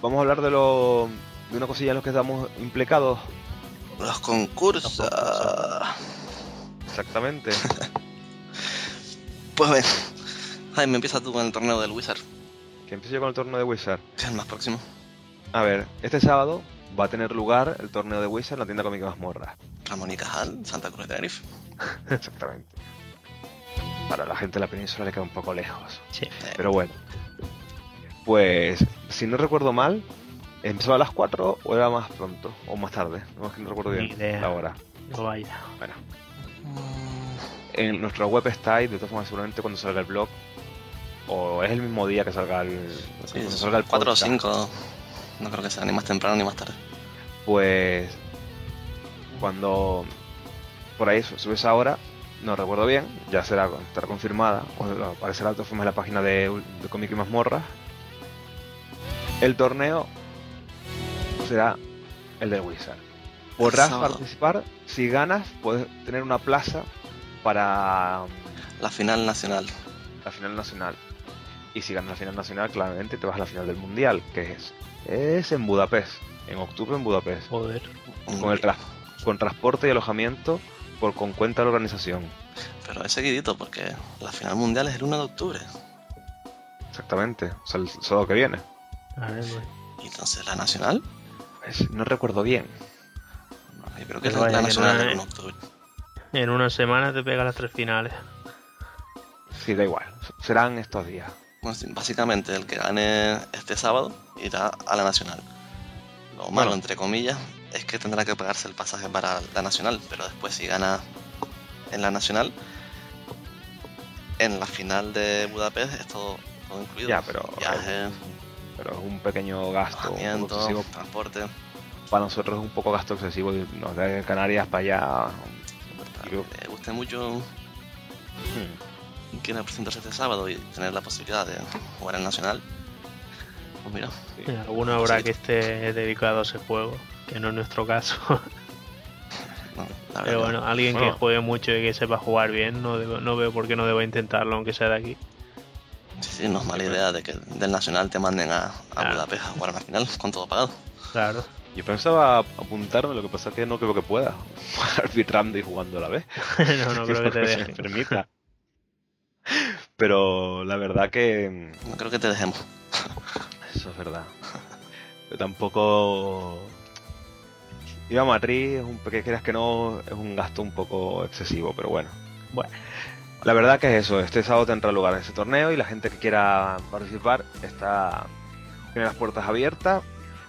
vamos a hablar de lo de una cosilla en lo que estamos implicados. Los concursos. Los concursos. Exactamente. Pues ven. Jaime, empieza tú con el torneo del Wizard, que empiece yo con el torneo de Wizard. que es el más próximo. A ver, este sábado va a tener lugar el torneo de Wizard en la tienda cómica Mazmorra. Ramón y Cajal, Santa Cruz de Tenerife. Exactamente. Para la gente de la península le queda un poco lejos. Sí. Pero bueno. Pues, si no recuerdo mal, ¿Empezaba a las 4 o era más pronto? ¿O más tarde? No, es que no recuerdo Ni bien idea. la hora. No vaya. Bueno, Mm, en nuestra web está y de todas formas seguramente cuando salga el blog o es el mismo día que salga el, sí, cuando salga el 4 o podcast, 5. No creo que sea ni más temprano ni más tarde. pues cuando por ahí sube esa hora no recuerdo bien ya será estará confirmada o aparecerá de formas en la página de, de Comic y Mazmorra el torneo será el del Wizard podrás Sábado. participar si ganas puedes tener una plaza para La final nacional. la final nacional. Y si ganas la final nacional, claramente te vas a la final del mundial, que es, es en Budapest, en octubre en Budapest, Joder. con el tras- con transporte y alojamiento por con cuenta de la organización. Pero es seguidito porque la final mundial es el 1 de octubre. Exactamente, o sea, el sábado que viene. A ver, pues. Y entonces la nacional, Pues, no recuerdo bien. no, yo creo que Pero la, nacional es el es- 1 de octubre. En una semana te pega las tres finales. Sí, da igual, serán estos días. Bueno, básicamente el que gane este sábado irá a la nacional. Lo malo, Bueno. entre comillas, es que tendrá que pagarse el pasaje para la nacional, pero después si gana en la nacional, en la final de Budapest es todo, todo incluido. Ya, pero Viaje, pero es un pequeño gasto un excesivo. transporte. Para nosotros es un poco gasto excesivo y nos de Canarias para allá. Le guste mucho hmm, quiera presentarse este sábado y tener la posibilidad de jugar en nacional. Pues mira, sí. Alguno habrá que esté dedicado a ese juego, que no es nuestro caso. no, Pero bueno, alguien Bueno. que juegue mucho y que sepa jugar bien, no, debo- no veo por qué no deba intentarlo, aunque sea de aquí. Sí, sí, no es mala idea de que del Nacional te manden a, a Claro. Budapest a jugar una final con todo pagado. Claro. Yo pensaba apuntarme, lo que pasa es que no creo que pueda. Arbitrando y jugando a la vez. no, no creo que te Porque se me deje. permita. Pero la verdad que. No creo que te dejemos. Eso es verdad. Yo tampoco. Ir a Madrid es un que creas que no es un gasto un poco excesivo, pero bueno. Bueno. La verdad que es eso, este sábado tendrá lugar ese torneo y la gente que quiera participar está tiene las puertas abiertas.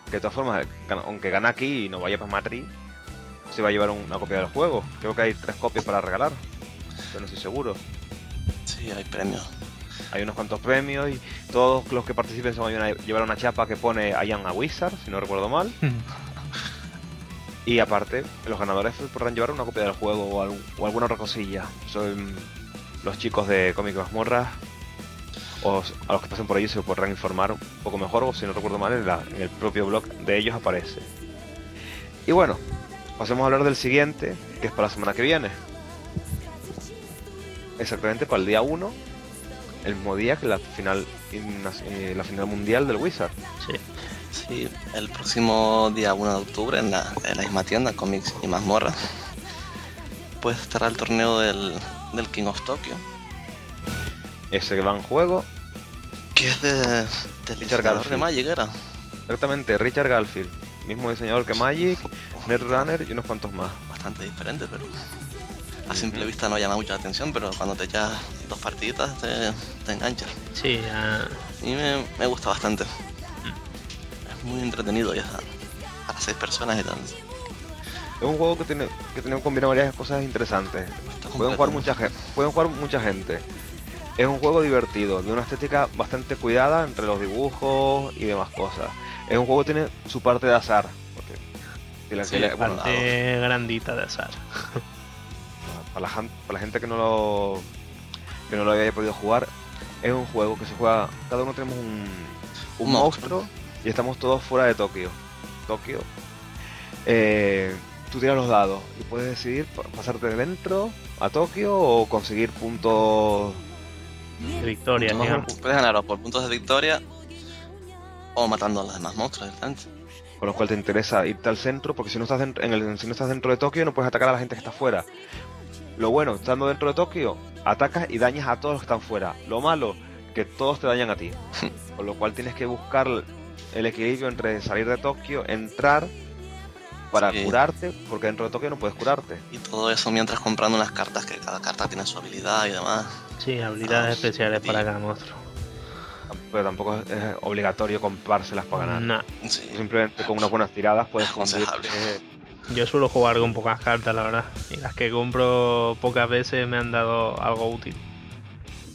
Que de todas formas, aunque gane aquí y no vaya para Madrid, se va a llevar una copia del juego. Creo que hay tres copias para regalar, pero no estoy seguro. Sí, hay premios. Hay unos cuantos premios y todos los que participen se van a llevar una chapa que pone I am a Wizard, si no recuerdo mal. Y aparte, los ganadores podrán llevar una copia del juego o, algún- o alguna otra cosilla. Son los chicos de Cómic Mazmorra. O a los que pasen por allí se podrán informar un poco mejor, o si no recuerdo mal, en, el propio blog de ellos aparece. Y bueno, pasemos a hablar del siguiente, que es para la semana que viene. Exactamente para el día 1, el mismo día que la final, in- eh, la final mundial del Wizard. Sí. Sí, el próximo día 1 de octubre en la, en la misma tienda, Comics y Mazmorra, pues estará el torneo del, del King of Tokyo, Ese gran juego que es de, del Richard Garfield. de Magic, era. Exactamente, Richard Garfield, mismo diseñador que Magic, Netrunner y unos cuantos más. Bastante diferente, pero a simple vista no llama mucho la atención, pero cuando te echas dos partiditas te, te enganchas. Sí, ya. Y me, me gusta bastante. Muy entretenido ya para seis personas y tal. Es un juego que tiene que tiene combinado varias cosas interesantes. Pueden jugar mucha gente, pueden jugar mucha gente. Es un juego divertido, de una estética bastante cuidada entre los dibujos y demás cosas. Es un juego que tiene su parte de azar. Porque si la- Sí, si la- bueno, Parte grandita de azar. para la, jan- para la gente que no lo que no lo haya podido jugar, es un juego que se juega. Cada uno tenemos un, un Un monstruo. monstruo y estamos todos fuera de Tokio. Tokio. Eh, tú tiras los dados y puedes decidir pa- pasarte de dentro a Tokio o conseguir puntos. De victoria, Puntos-. Puedes ganarlo por puntos de victoria o matando a los demás monstruos. Con lo cual te interesa irte al centro, porque si no estás dentro, en el, si no estás dentro de Tokio no puedes atacar a la gente que está fuera. Lo bueno, estando dentro de Tokio, atacas y dañas a todos los que están fuera. Lo malo, que todos te dañan a ti. Con lo cual tienes que buscar el equilibrio entre salir de Tokio, entrar para Sí. curarte, porque dentro de Tokio no puedes curarte. Y todo eso mientras comprando unas cartas que cada carta tiene su habilidad y demás. Sí, habilidades Ah, especiales sí. para cada monstruo. pero tampoco es, es obligatorio comprárselas para ganar. Sí, Simplemente con unas buenas tiradas puedes Aconsejable. fundirte. Yo suelo jugar con pocas cartas, la verdad. Y las que compro pocas veces me han dado algo útil.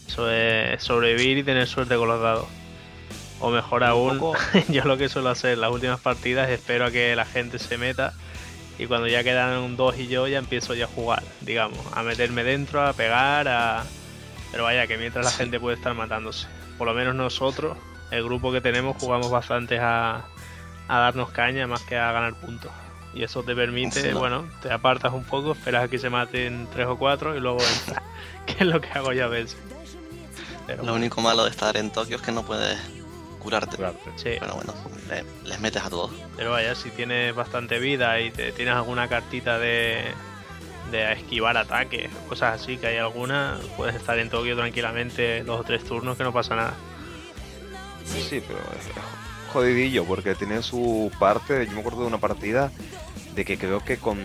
Eso es sobrevivir y tener suerte con los dados. O mejor aún, poco- yo lo que suelo hacer en las últimas partidas espero a que la gente se meta y cuando ya quedan un 2 y yo ya empiezo ya a jugar, digamos, a meterme dentro, a pegar, a... Pero vaya, que mientras la gente puede estar matándose. Por lo menos nosotros, el grupo que tenemos, jugamos bastante a, a darnos caña más que a ganar puntos. Y eso te permite, bueno, te apartas un poco, esperas a que se maten tres o cuatro y luego entras. que es lo que hago yo a veces. Pero Lo único malo de estar en Tokio es que no puedes curarte. curarte. sí, Pero bueno, le- les metes a todos. pero vaya, si tienes bastante vida y te tienes alguna cartita de, de esquivar ataques, cosas así, que hay alguna, puedes estar en Tokio tranquilamente dos o tres turnos que no pasa nada. Sí, pero es jodidillo porque tiene su parte. Yo me acuerdo de una partida de que creo que con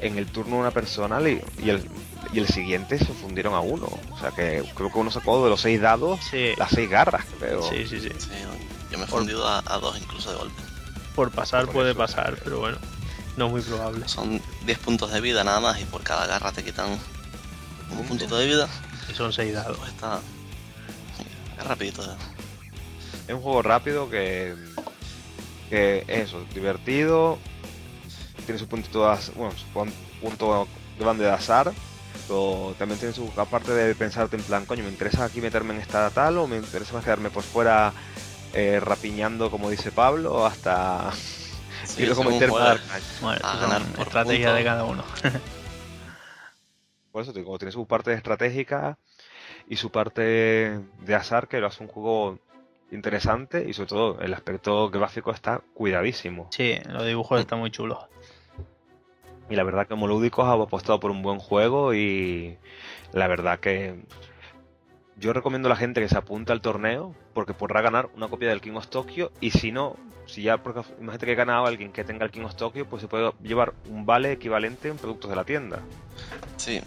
en el turno una persona y el, y el siguiente se fundieron a uno. O sea que creo que uno sacó de los seis dados Sí, las seis garras, creo. sí, sí, sí. Sí, yo me he fundido a, a dos incluso de golpe. Por pasar Por puede eso. pasar, pero bueno, no es muy probable. Son 10 puntos de vida nada más y por cada garra te quitan un puntito de vida. Y son seis dados. Pues está es rapidito. ¿eh? Es un juego rápido que, que eso, divertido. Tiene su puntito de bueno, su pun- punto grande de azar. Pero también tiene su aparte de pensarte en plan, coño, me interesa aquí meterme en esta tal o me interesa más quedarme por fuera eh, rapiñando como dice Pablo hasta Sí, y luego meterme. Bueno, A ganar por estrategia de cada uno. Por eso digo, tiene su parte estratégica y su parte de azar que lo hace un juego interesante y sobre todo el aspecto gráfico está cuidadísimo. Sí, los dibujos están muy chulos. Y la verdad que como lúdicos ha apostado por un buen juego y la verdad que yo recomiendo a la gente que se apunte al torneo porque podrá ganar una copia del King of Tokyo y si no, si ya porque imagínate que ganaba alguien que tenga el King of Tokyo, pues se puede llevar un vale equivalente en productos de la tienda. Sí,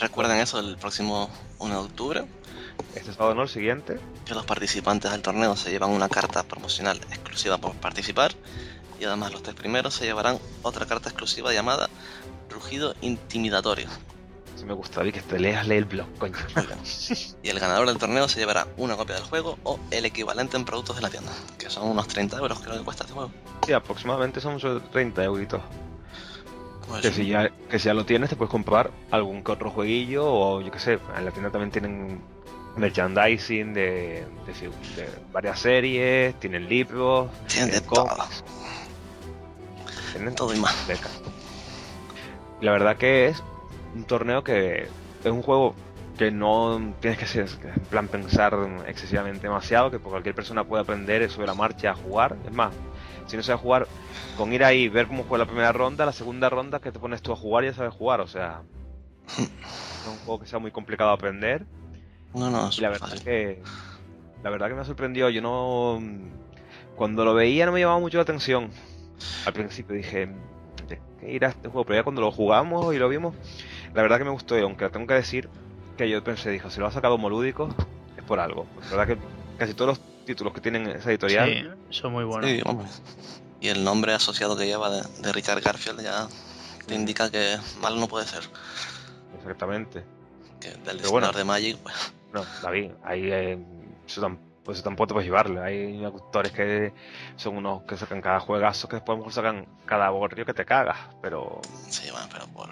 recuerden eso el próximo 1 de octubre, Este sábado no, el siguiente. que los participantes del torneo se llevan una carta promocional exclusiva por participar y además los tres primeros se llevarán otra carta exclusiva llamada Rugido Intimidatorio. Si me gustaría que te leas lee el blog, coño. Y el ganador del torneo se llevará una copia del juego o el equivalente en productos de la tienda, que son unos 30 euros creo que cuesta este juego. Sí, aproximadamente son unos 30 euritos. Pues Que si, ya, que si ya lo tienes, te puedes comprar algún que otro jueguillo o yo qué sé. En la tienda también tienen merchandising de, de fi- de varias series, tienen libros, tienen de todo. Tienen Todo y más. la verdad que es un torneo que es un juego que no tienes que ser, en plan pensar excesivamente demasiado, que cualquier persona puede aprender sobre la marcha a jugar. Es más, si no sabes jugar, con ir ahí, ver cómo juega la primera ronda, la segunda ronda que te pones tú a jugar ya sabes jugar. O sea, no es un juego que sea muy complicado de aprender. No, no, es Y la verdad fácil. que la verdad que me ha sorprendido. Yo no cuando lo veía no me llamaba mucho la atención. Al principio dije, ¿de qué irá este juego? Pero ya cuando lo jugamos y lo vimos, la verdad que me gustó. Y aunque tengo que decir que yo pensé, dijo, si lo ha sacado Molúdico es por algo. La verdad que casi todos los títulos que tienen esa editorial, Sí, son muy buenos. Sí. Y el nombre asociado que lleva de, de Richard Garfield ya te indica que mal no puede ser. exactamente. Que del Pero bueno. de Magic, pues, No, David, ahí eh, eso, pues eso tampoco te puedes llevarle. Hay autores que son unos que sacan cada juegazo que después a lo mejor sacan cada borrio que te cagas, pero sí, bueno, pero por,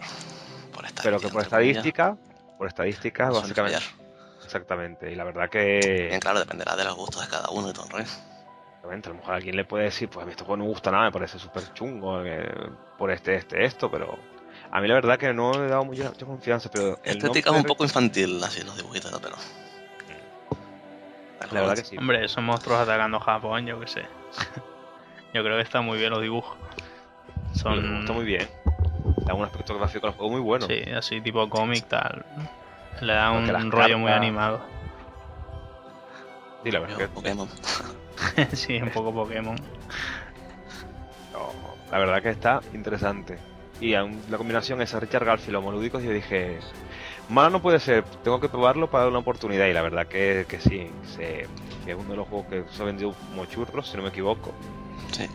por estadística. pero que por comillas, estadística, por estadística, no suele básicamente. Exactamente. Y la verdad que Bien, claro, dependerá de los gustos de cada uno y todo el exactamente, a lo mejor alguien le puede decir, pues a mí juego no me gusta nada, me parece súper chungo eh, por este, este, esto, pero a mí la verdad que no le he dado mucha, mucha confianza, pero el Estética es un poco infantil, así los dibujitos, pero. La verdad que sí. Hombre, son monstruos atacando a Japón, yo qué sé. yo creo que están muy bien los dibujos. Son Me gusta muy bien. Da un aspecto gráfico al juego muy bueno. Sí, así tipo cómic tal. Le da un rollo muy animado. Sí, la verdad que Pokémon. sí, un poco Pokémon. No, la verdad que está interesante. Y la combinación esa Richard Garfield Molúdicos, yo dije, Mala no puede ser, tengo que probarlo para dar una oportunidad y la verdad que, que sí, se- que es uno de los juegos que se ha vendido como churros, si no me equivoco. Sí.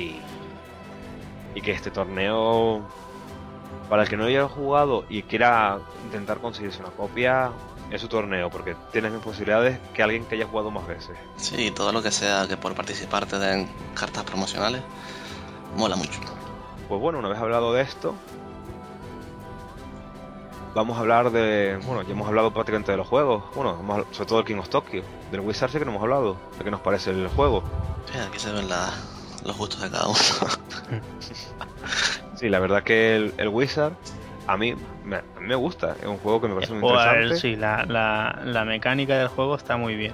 Y, y que este torneo, para el que no haya jugado y quiera intentar conseguirse una copia, es su torneo, porque tienes más posibilidades que alguien que haya jugado más veces. Sí, todo lo que sea que por participar te den cartas promocionales, mola mucho. Pues bueno, una vez hablado de esto, vamos a hablar de. Bueno, ya hemos hablado prácticamente de los juegos. Bueno, hemos sobre todo el King of Tokyo. Del Wizard sí que no hemos hablado. De qué nos parece el juego. Sí, aquí se ven la- los gustos de cada uno. Sí, la verdad que el, el Wizard a mí, me, a mí me gusta. Es un juego que me parece muy interesante. sí, la, la, la mecánica del juego está muy bien.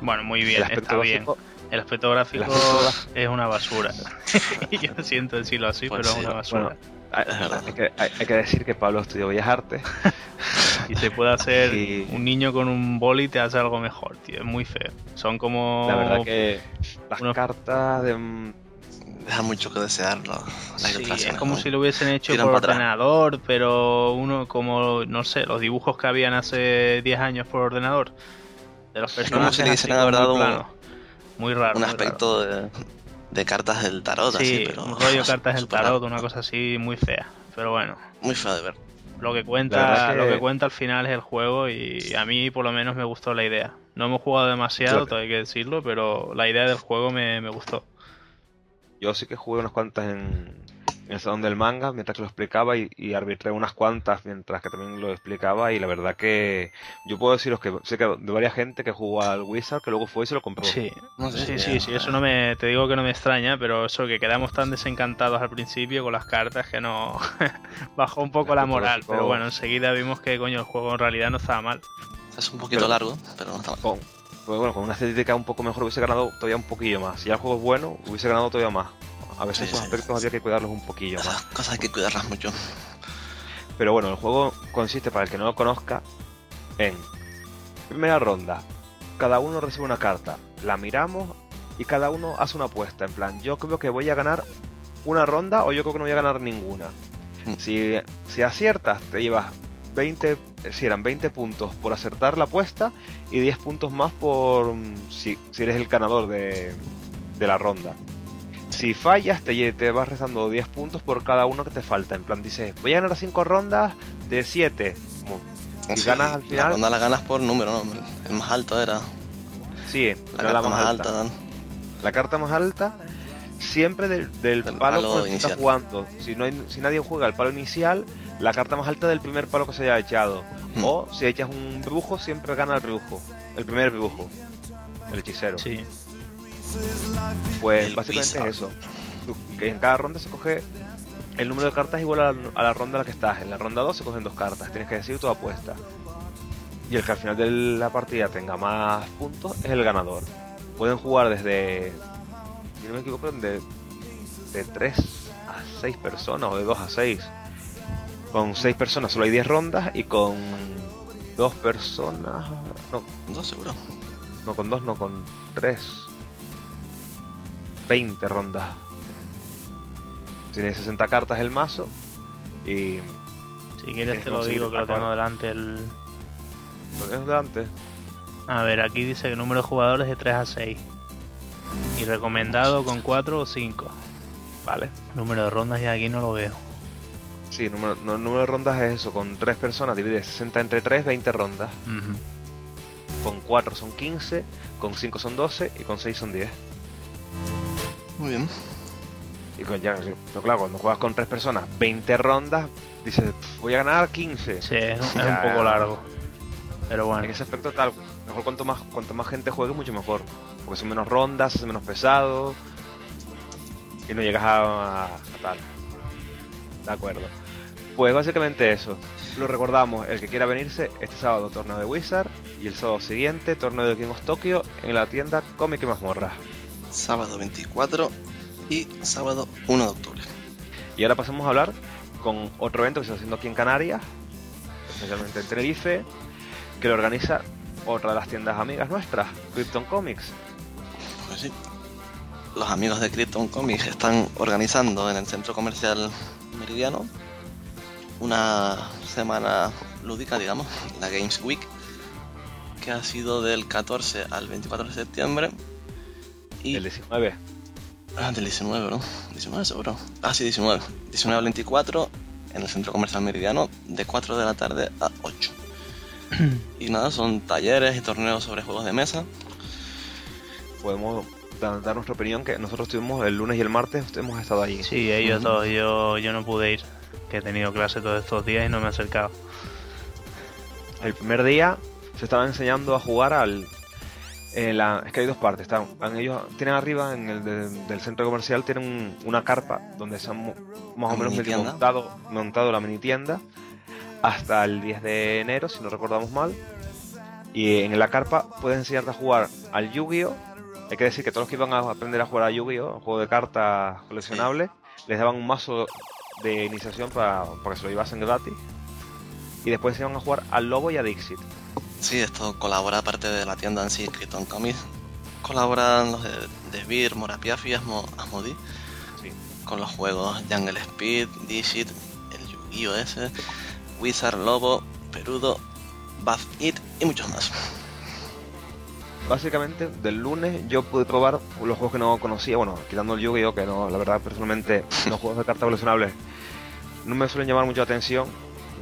Bueno, muy bien, el aspecto está bien. gráfico, El aspecto gráfico el aspecto gráfico- es una basura. y yo siento decirlo así, Pues pero sí, es una basura. bueno, hay, Es verdad. hay que, hay- hay que decir que Pablo estudió Bellas Artes. Y se puede hacer Y- un niño con un boli te hace algo mejor, tío. Es muy feo. Son como. La verdad que las unos- cartas de. Deja mucho que desear ¿no? Sí, es como ¿no? si lo hubiesen hecho Tiran por ordenador, pero uno como, no sé, los dibujos que habían hace 10 años por ordenador. De los como si personajes le así quisieran como haber dado muy un-. Muy raro. un muy aspecto de, de cartas del tarot. Sí, así, pero. un rollo cartas del tarot, una cosa así muy fea. Pero bueno, Muy feo de ver. lo que cuenta, que- lo que cuenta al final es el juego y a mí por lo menos me gustó la idea. No hemos jugado demasiado, todo hay que decirlo, pero la idea del juego me, me gustó. Yo sí que jugué unas cuantas en, en el salón del manga mientras que lo explicaba y, y arbitré unas cuantas mientras que también lo explicaba y la verdad que yo puedo deciros que sé que de varias gente que jugó al Wizard que luego fue y se lo compró. Sí, No sé, sí, sí, sí, eso no me, te digo que no me extraña, pero eso que quedamos tan desencantados al principio con las cartas que no bajó un poco la moral, pero bueno, enseguida vimos que coño el juego en realidad no estaba mal. Es un poquito Pero- largo, pero no está mal. Con, pues bueno, con una estética un poco mejor hubiese ganado todavía un poquillo más. Si ya el juego es bueno, hubiese ganado todavía más. A veces esos aspectos había que cuidarlos un poquillo más. Cosas hay que cuidarlas mucho. Pero bueno, el juego consiste, para el que no lo conozca, en primera ronda, cada uno recibe una carta, la miramos y cada uno hace una apuesta. En plan, yo creo que voy a ganar una ronda o yo creo que no voy a ganar ninguna. Mm. Si, si aciertas, te llevas 20, si eran 20 puntos por acertar la apuesta y 10 puntos más por mm, si, si eres el ganador de, de la ronda. Si fallas, te, te vas rezando 10 puntos por cada uno que te falta. En plan, dices, voy a ganar 5 rondas de 7. Si Sí, ganas al La final, ronda la ganas por número, ¿no? El más alto era. sí, La era carta la más alta. ¿no? La carta más alta, siempre del, del Del palo, que estás inicial. jugando. Si, no hay- si nadie juega el palo inicial, la carta más alta del primer palo que se haya echado. Hmm. O si echas un brujo, siempre gana el brujo. El primer brujo. El hechicero. Sí, Pues básicamente es eso. Que en cada ronda se coge el número de cartas igual a la, a la ronda en la que estás. En la ronda 2 se cogen dos cartas. Tienes que decir tu apuesta. Y el que al final de la partida tenga más puntos es el ganador. Pueden jugar desde, si no me equivoco, de, de 3 a 6 personas o de 2 a 6. Con 6 personas solo hay 10 rondas y con 2 personas... No, No, seguro. no, con 2 no, con 3. 20 rondas. Tiene 60 cartas el mazo. Y... si quieres te lo digo que lo tengo delante el... ¿Lo tienes delante? A ver, aquí dice que el número de jugadores es de 3 a 6. Y recomendado con 4 o 5. Vale. Número de rondas ya aquí no lo veo. Sí, número, no, el número de rondas es eso. Con 3 personas divide 60 entre 3, 20 rondas. Ujú. Con 4 son 15, con 5 son 12 y con 6 son 10. Muy bien. Y con ya, pero claro, cuando juegas con 3 personas, 20 rondas, dices, "Pf, voy a ganar 15. Sí, es, Ya, un poco largo. Pero En bueno, ese aspecto tal, mejor cuanto más, cuanto más gente juegue, mucho mejor. Porque son menos rondas, es menos pesado. Y no llegas a, a tal. De acuerdo. Pues básicamente eso. Lo recordamos, el que quiera venirse, este sábado torneo de Wizard y el sábado siguiente torneo de King of Tokyo en la tienda Comic y Mazmorra. Sábado 24 y sábado 1 de octubre. Y ahora pasamos a hablar con otro evento que se está haciendo aquí en Canarias, especialmente en Tenerife, que lo organiza otra de las tiendas amigas nuestras, Krypton Comics. Pues sí. Los amigos de Krypton Comics están organizando en el centro comercial Meridiano una semana lúdica, digamos, la Games Week, que ha sido del 14 al 24 de septiembre. Y... El 19. Ah, del 19, ¿no? 19 seguro. Ah, sí, 19. 19 al 24 en el Centro Comercial Meridiano de 4 de la tarde a 8. y nada, son talleres y torneos sobre juegos de mesa. Podemos dar nuestra opinión que nosotros estuvimos el lunes y el martes, hemos estado allí. Sí, ellos todos, yo, yo no pude ir, que he tenido clase todos estos días y no me he acercado. El primer día se estaba enseñando a jugar al... la, es que hay dos partes, están, ellos tienen arriba en el del centro comercial tienen una carpa donde se han más o menos montado, montado la mini tienda hasta el 10 de enero, si no recordamos mal. Y en la carpa puedes enseñarte a jugar al Yu-Gi-Oh! Hay que decir que todos los que iban a aprender a jugar a Yu-Gi-Oh! un juego de cartas coleccionables, les daban un mazo de iniciación para, que se lo llevasen gratis. Y después se iban a jugar al Lobo y a Dixit. Sí, esto colabora aparte de la tienda en sí, Krypton Comics. Colaboran los de, de Beer, Morapiafi y Asmodi. Con los juegos Jungle Speed, Dixit, el Yu-Gi-Oh! ese, Wizard, Lobo, Perudo, Bath It y muchos más básicamente del lunes yo pude probar los juegos que no conocía, bueno, quitando el Yu-Gi-Oh! que no, la verdad personalmente los juegos de cartas coleccionables no me suelen llamar mucho la atención,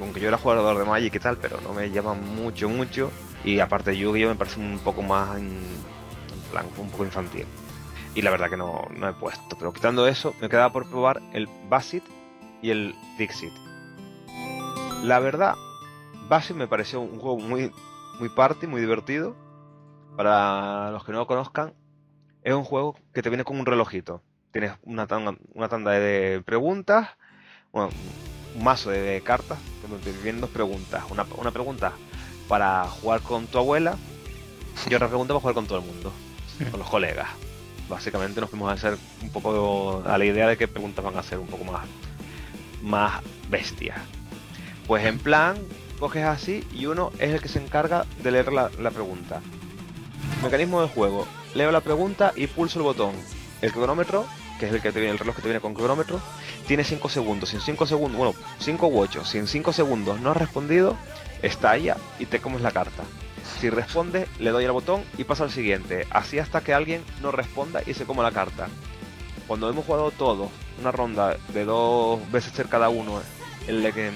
aunque yo era jugador de Magic y tal, pero no me llaman mucho, mucho, y aparte Yu-Gi-Oh! me parece un poco más en, plan, un poco infantil. Y la verdad que no, no he puesto, pero quitando eso, me quedaba por probar el Basit y el Dixit. La verdad, Basit me pareció un juego muy, muy party, muy divertido para los que no lo conozcan, es un juego que te viene con un relojito. Tienes una tanda, una tanda de preguntas, un mazo de cartas, vienen dos preguntas. Una, pregunta para jugar con tu abuela y otra pregunta para jugar con todo el mundo, con los colegas. Básicamente nos fuimos a hacer un poco a la idea de qué preguntas van a ser un poco más, más bestias. Pues en plan, coges así y uno es el que se encarga de leer la pregunta. Mecanismo del juego. Leo la pregunta y pulso el botón. El cronómetro, que es el que te viene, el reloj que te viene con cronómetro, tiene 5 segundos. Si en 5 segundos, bueno, 5 u 8, si en 5 segundos no has respondido, estalla y te comes la carta. Si responde, le doy al botón y pasa al siguiente. Así hasta que alguien no responda y se coma la carta. Cuando hemos jugado todos una ronda de dos veces ser cada uno, el que,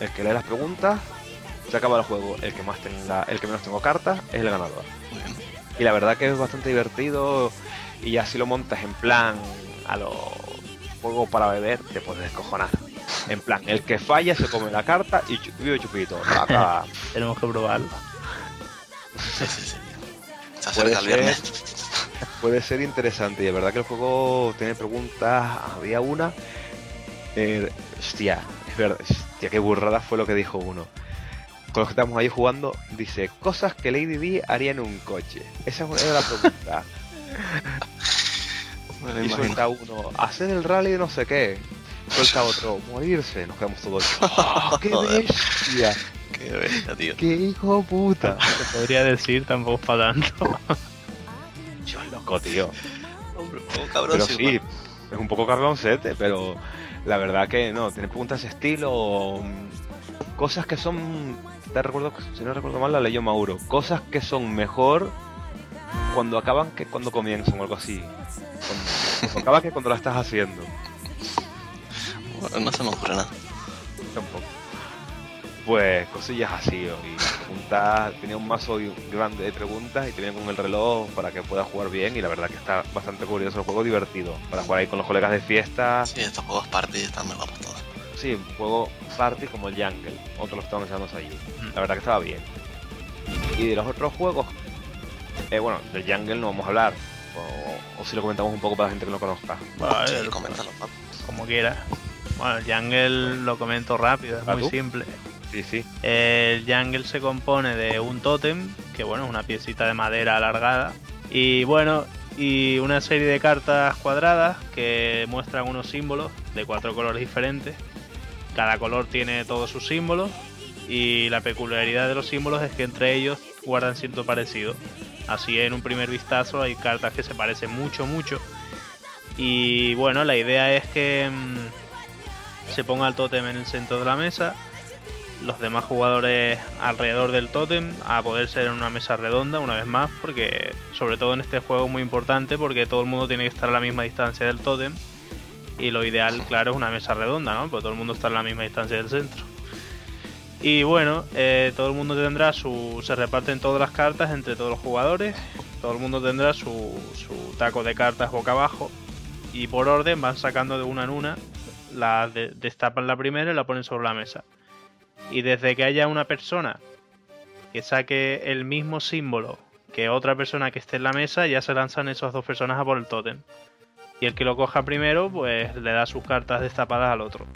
el que lee las preguntas, se acaba el juego. El que más tenga, el que menos tengo cartas es el ganador. Y la verdad que es bastante divertido y así lo montas en plan a los juegos para beber, te puedes descojonar. En plan, el que falla se come la carta y vive chupito. Tenemos que probarlo. Sí, sí, ser, puede ser interesante y de verdad que el juego tiene preguntas. Había una. Eh, hostia, es verdad. Hostia, qué burrada fue lo que dijo uno con los que estamos ahí jugando, dice cosas que Lady D haría en un coche. Esa es una de las preguntas. y suelta uno, hacer el rally de no sé qué. Suelta otro, morirse. Nos quedamos todos. ¡Oh, ¡Qué bestia! ¡Qué bestia, tío! ¡Qué hijo puta! Se podría decir tampoco para tanto. Yo loco, tío. pero sí, es un poco cabroncete, pero la verdad que no, tiene preguntas de estilo, cosas que son te recuerdo, si no recuerdo mal, la leyó Mauro. Cosas que son mejor cuando acaban que cuando comienzan o algo así. Cuando, acaba que cuando la estás haciendo. no se me ocurre nada. Tampoco. Pues cosillas así, y preguntas, tenía un mazo grande de preguntas y tenía con el reloj para que puedas jugar bien y la verdad que está bastante curioso el juego divertido para jugar ahí con los colegas de fiesta. Sí, estos juegos party están muy guapos todos. Sí, un juego party como el Jungle, otro lo estaban mencionando ahí. La verdad que estaba bien. Y de los otros juegos, eh, bueno, del Jungle no vamos a hablar. O, si lo comentamos un poco para la gente que no conozca. Vale, coméntalo, como quiera. Bueno, el Jungle lo comento rápido, es muy simple. Sí, sí. El Jungle se compone de un tótem, que bueno, es una piecita de madera alargada. Y bueno, y una serie de cartas cuadradas que muestran unos símbolos de cuatro colores diferentes cada color tiene todos sus símbolos y la peculiaridad de los símbolos es que entre ellos guardan cierto parecido. Así en un primer vistazo hay cartas que se parecen mucho, mucho. Y bueno, la idea es que mm, se ponga el tótem en el centro de la mesa, los demás jugadores alrededor del tótem, a poder ser en una mesa redonda una vez más, porque sobre todo en este juego es muy importante porque todo el mundo tiene que estar a la misma distancia del tótem y lo ideal, claro, es una mesa redonda, ¿no? Porque todo el mundo está a la misma distancia del centro. Y bueno, eh, todo el mundo tendrá su. Se reparten todas las cartas entre todos los jugadores. Todo el mundo tendrá su, su taco de cartas boca abajo. Y por orden van sacando de una en una. La destapan la primera y la ponen sobre la mesa. Y desde que haya una persona que saque el mismo símbolo que otra persona que esté en la mesa, ya se lanzan esas dos personas a por el tótem. Y el que lo coja primero, pues le da sus cartas destapadas al otro.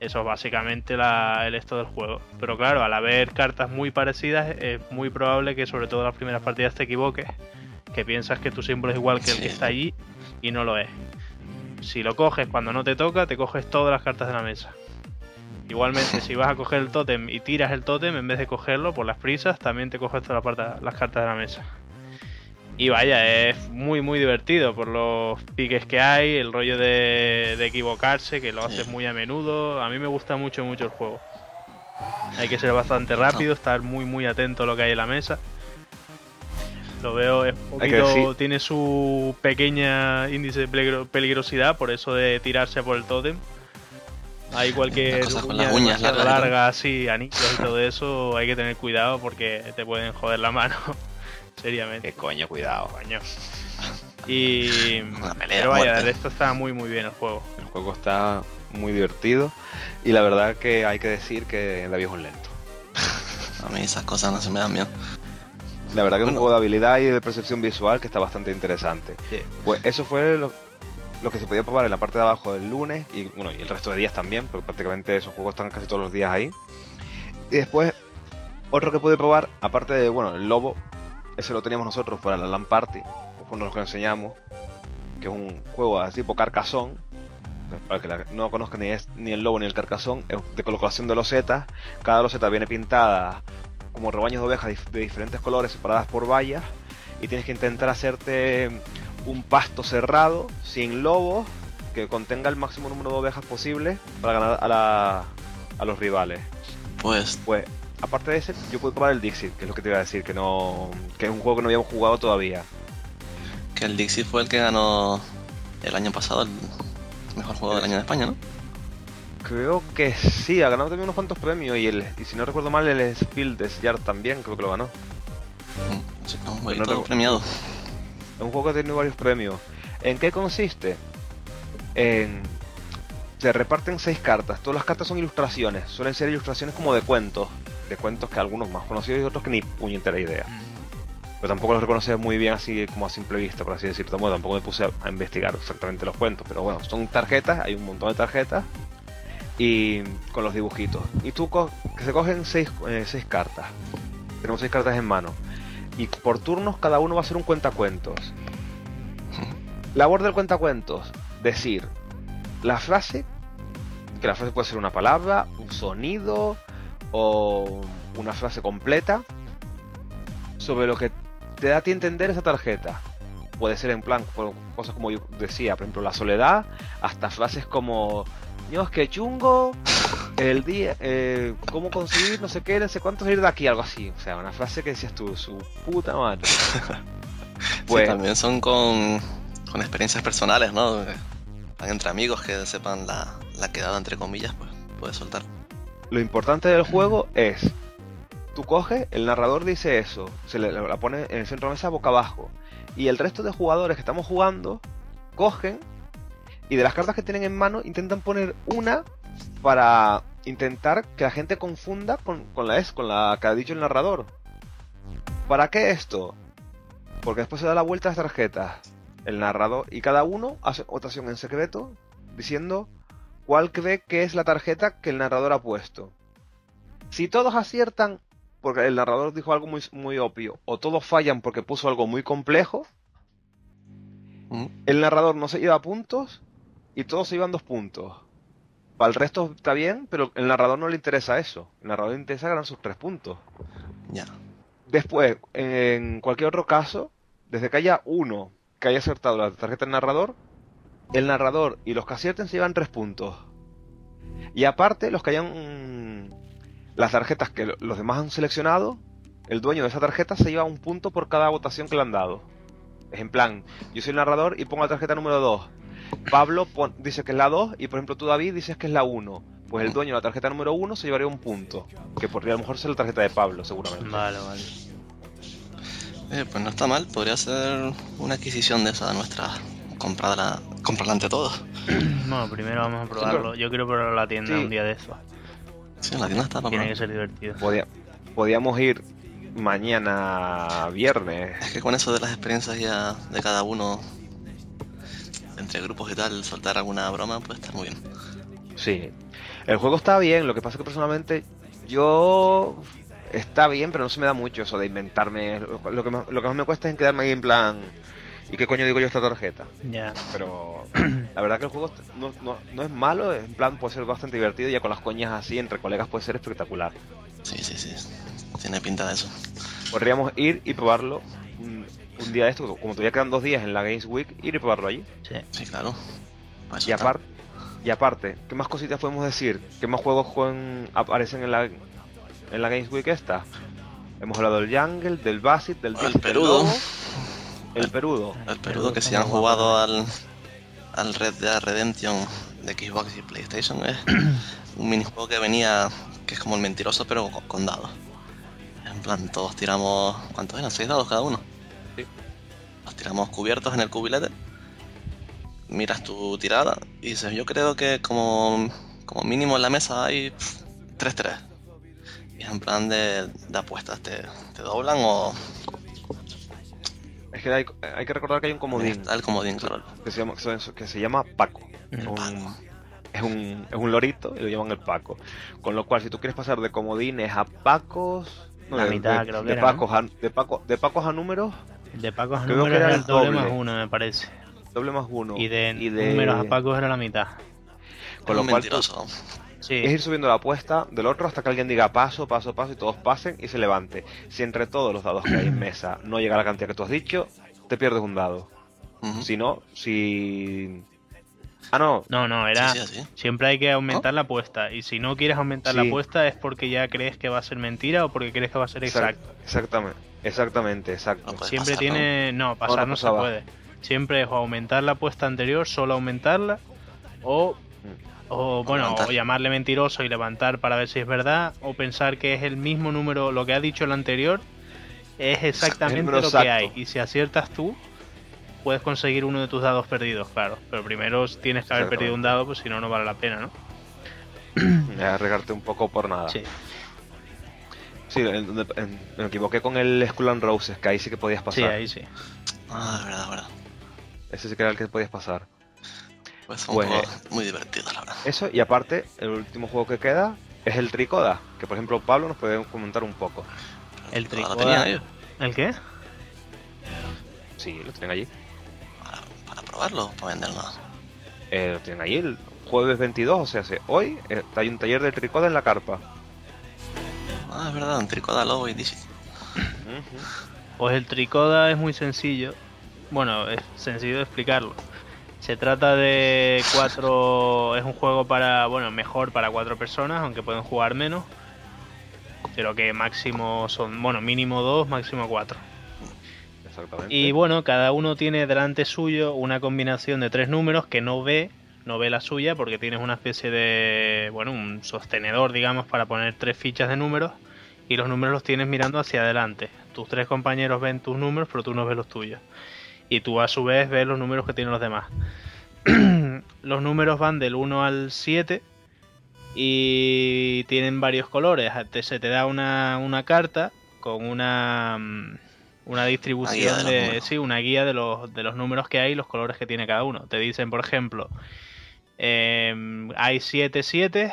Eso es básicamente la, el esto del juego. Pero claro, al haber cartas muy parecidas, es muy probable que sobre todo en las primeras partidas te equivoques. Que piensas que tu símbolo es igual que el que está allí y no lo es. Si lo coges cuando no te toca, te coges todas las cartas de la mesa. Igualmente, si vas a coger el tótem y tiras el tótem, en vez de cogerlo por las prisas, también te coges todas las cartas de la mesa. Y vaya, es muy muy divertido por los piques que hay, el rollo de, equivocarse, que lo haces muy a menudo. A mí me gusta mucho mucho el juego. Hay que ser bastante rápido, estar muy muy atento a lo que hay en la mesa. Lo veo, es poquito, tiene su pequeña índice de peligrosidad, por eso de tirarse por el tótem. Hay cualquier uña uñas largas, larga, así, anillos y todo eso, hay que tener cuidado porque te pueden joder la mano. Seriamente. Que coño, cuidado. Coño. Y. pero vaya, de esto está muy, muy bien el juego. El juego está muy divertido. Y la verdad que hay que decir que David es un lento. A mí esas cosas no se me dan miedo. La verdad que es un juego de habilidad y de percepción visual que está bastante interesante. Pues eso fue lo, que se podía probar en la parte de abajo del lunes y bueno y el resto de días también, porque prácticamente esos juegos están casi todos los días ahí. Y después, otro que pude probar, aparte de, bueno, el lobo, ese lo teníamos nosotros para la LAN Party, fue uno que enseñamos, que es un juego así tipo carcasón, para que no conozcan ni, es, ni el lobo ni el carcasón, es de colocación de losetas, cada loseta viene pintada como rebaños de ovejas de diferentes colores separadas por vallas, y tienes que intentar hacerte un pasto cerrado, sin lobos, que contenga el máximo número de ovejas posible para ganar a, la, a los rivales. Pues, pues aparte de ese, yo puedo probar el Dixit, que es lo que te iba a decir, que no que es un juego que no habíamos jugado todavía. Que el Dixit fue el que ganó el año pasado el mejor juego del año en España, ¿no? Creo que sí, ha ganado también unos cuantos premios y el y si no recuerdo mal el Spiel de Yard también creo que lo ganó. Mm, sí, un premiado. Es un juego que ha tenido varios premios. ¿En qué consiste? En se reparten seis cartas. Todas las cartas son ilustraciones. Suelen ser ilustraciones como de cuentos de cuentos que algunos más conocidos y otros que ni puñetera idea. Pero tampoco los reconoces muy bien así como a simple vista, por así decirlo. Bueno, tampoco me puse a, investigar exactamente los cuentos, pero bueno, son tarjetas, hay un montón de tarjetas y con los dibujitos. Y tú que se cogen seis, eh, seis cartas. Tenemos seis cartas en mano. Y por turnos cada uno va a ser un cuentacuentos. Labor del cuentacuentos, decir la frase, que la frase puede ser una palabra, un sonido, o una frase completa sobre lo que te da a ti entender esa tarjeta. Puede ser en plan cosas como yo decía, por ejemplo, la soledad, hasta frases como Dios, que chungo, el día, eh, cómo conseguir no sé qué, no sé cuánto salir de aquí, algo así. O sea, una frase que decías tú, su puta madre. pues, también son con, con experiencias personales, ¿no? Entre amigos que sepan la, la quedada entre comillas, pues puedes soltar lo importante del juego es, tú coges, el narrador dice eso, se le, la pone en el centro de mesa boca abajo, y el resto de jugadores que estamos jugando cogen y de las cartas que tienen en mano intentan poner una para intentar que la gente confunda con, con la es, con la que ha dicho el narrador. ¿Para qué esto? Porque después se da la vuelta a las tarjetas. El narrador y cada uno hace votación en secreto diciendo cuál cree que es la tarjeta que el narrador ha puesto. Si todos aciertan porque el narrador dijo algo muy, muy obvio, o todos fallan porque puso algo muy complejo, mm. el narrador no se lleva puntos y todos se llevan dos puntos. Para el resto está bien, pero el narrador no le interesa eso. El narrador le interesa ganar sus tres puntos. Ya. Después, en cualquier otro caso, desde que haya uno que haya acertado la tarjeta del narrador, el narrador y los que acierten se llevan tres puntos. Y aparte, los que hayan. mm, Las tarjetas que lo- los demás han seleccionado, el dueño de esa tarjeta se lleva un punto por cada votación que le han dado. Es en plan, yo soy el narrador y pongo la tarjeta número 2. Pablo pon- dice que es la 2 y por ejemplo tú David dices que es la 1. Pues el dueño de la tarjeta número 1 se llevaría un punto. Que podría a lo mejor ser la tarjeta de Pablo, seguramente. Vale, vale. Eh, pues no está mal, podría ser una adquisición de esa nuestra. Comprarla, comprarla ante todo. Bueno, primero vamos a probarlo. Yo quiero probar la tienda Sí. un día de eso. Sí, la tienda está para Tiene que ser divertido. Podía- podíamos ir mañana viernes. Es que con eso de las experiencias ya de cada uno, entre grupos y tal, soltar alguna broma, puede estar muy bien. Sí. El juego está bien, lo que pasa es que personalmente yo está bien, pero no se me da mucho eso de inventarme. Lo que más, lo que más me cuesta es quedarme ahí en plan. ¿Y qué coño digo yo esta tarjeta? Ya. Pero la verdad que el juego no, no- no es malo, en plan puede ser bastante divertido, ya con las coñas así entre colegas puede ser espectacular. Sí, sí, sí. Tiene pinta de eso. Podríamos ir y probarlo un, un día de esto, como todavía quedan dos días en la Games Week, ir y probarlo allí. Sí. Sí, claro. Eso Y, y aparte, ¿qué más cositas podemos decir? ¿Qué más juegos juegan- aparecen en la, en la Games Week esta? Hemos hablado del Jungle, del Basit, del El del Perudo. Lobo, el Perudo. El Perudo que si han jugado al, al Red Dead Redemption de Xbox y PlayStation es un minijuego que venía, que es como el mentiroso pero con, con dados. En plan, todos tiramos, ¿cuántos eran? ¿Seis dados cada uno? Sí. Los tiramos cubiertos en el cubilete, miras tu tirada y dices, yo creo que como, como mínimo en la mesa hay 3-3. Y es en plan de, de apuestas, ¿te, te doblan o Es que hay, hay que recordar que hay un comodín está el comodín, claro? que se llama, que se llama Paco. El Es un- Paco. es un, es un lorito y lo llaman el Paco. Con lo cual, si tú quieres pasar de comodines a Pacos. La de, mitad, de- creo que de era, Pacos a, de, Paco, de Pacos a números, de Pacos a Creo que números era el doble doble. más uno, me parece. doble más uno. Y de, números a Pacos era la mitad. Con Es lo cual, tú- mentiroso. Sí. es ir subiendo la apuesta del otro hasta que alguien diga paso, paso, paso y todos pasen y se levante. Si entre todos los dados que hay en mesa no llega la cantidad que tú has dicho, te pierdes un dado. Si no, si. Ah, no. No, no, era. Sí, sí, así. Siempre hay que aumentar la apuesta. Y si no quieres aumentar la apuesta es porque ya crees que va a ser mentira o porque crees que va a ser exact- exacto. Exactamente, exactamente, exacto. No Siempre pasar, tiene. No, pasar no no, se pasaba. puede. Siempre es o aumentar la apuesta anterior, solo aumentarla, o. O bueno, levantar. o llamarle mentiroso y levantar para ver si es verdad, o pensar que es el mismo número, lo que ha dicho el anterior, es exactamente lo que hay. Y si aciertas tú, puedes conseguir uno de tus dados perdidos, claro. Pero primero tienes que haber perdido un dado, pues si no, no vale la pena, ¿no? Arregarte un poco por nada. Sí. Sí, en- donde- en- me equivoqué con el Skull and Roses, que ahí sí que podías pasar. Sí, ahí sí. Ah, es verdad, es verdad. Ese sí que era el que podías pasar. Pues son Pues, juegos muy divertidos, la verdad. Eso, y aparte, el último juego que queda es el Tricoda, que por ejemplo Pablo nos puede comentar un poco. El tricoda- ¿El qué? Sí, lo tienen allí. para, para probarlo, para venderlo. Eh, lo tienen allí el jueves 22, o sea, se- hoy eh, hay un taller de Tricoda en la carpa. Ah, es verdad, un tricoda lobo y DC. Pues el tricoda es muy sencillo. Bueno, es sencillo de explicarlo. Se trata de cuatro. Es un juego para. Bueno, mejor para cuatro personas, aunque pueden jugar menos. Pero que máximo son. Bueno, mínimo dos, máximo cuatro. Exactamente. Y bueno, cada uno tiene delante suyo una combinación de tres números que no ve, no ve la suya porque tienes una especie de, bueno, un sostenedor, digamos, para poner tres fichas de números y los números los tienes mirando hacia adelante. Tus tres compañeros ven tus números, pero tú no ves los tuyos. Y tú a su vez ves los números que tienen los demás. los números van del 1 al 7 y tienen varios colores. Te- se te da una, una carta con una, mm, una distribución de sí, una guía de los, de los números que hay y los colores que tiene cada uno. Te dicen, por ejemplo, em, hay 7 7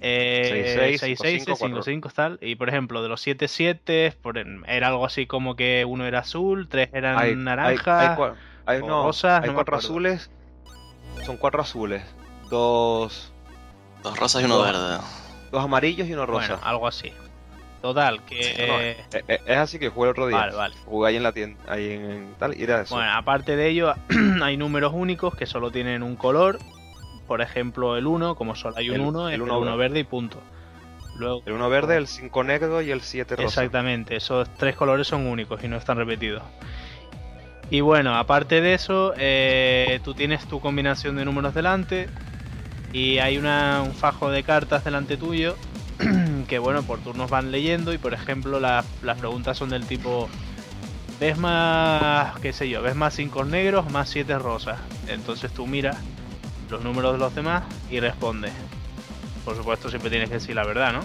eh, 6, 6 5, 6 4. 5 5 tal y por ejemplo de los 7 7 por en- era algo así como que uno era azul tres eran hay, naranjas hay, hay hay- no, rosas, hay no cuatro azules. Son cuatro azules. Dos, Dos rosas y uno Dos. verde. dos amarillos y uno rosa. bueno algo así total que Sí, No, eh, eh, eh, es así que jugué el otro día. vale vale Jugué ahí en la tienda, ahí en, tal, y era eso. Bueno, aparte de ello, hay números únicos que solo tienen un color. Por ejemplo el 1, como solo hay un El- 1, el es el uno 1 verde y punto. Luego, El 1 verde, el 5 negro y el 7 rosa. Exactamente, esos tres colores son únicos y no están repetidos. Y bueno, aparte de eso, eh, tú tienes tu combinación de números delante y hay una- un fajo de cartas delante tuyo que bueno, por turnos van leyendo y por ejemplo las, las preguntas son del tipo, ¿ves más, qué sé yo, ves más 5 negros más 7 rosas? Entonces tú miras los números de los demás y respondes. Por supuesto siempre tienes que decir la verdad, ¿no?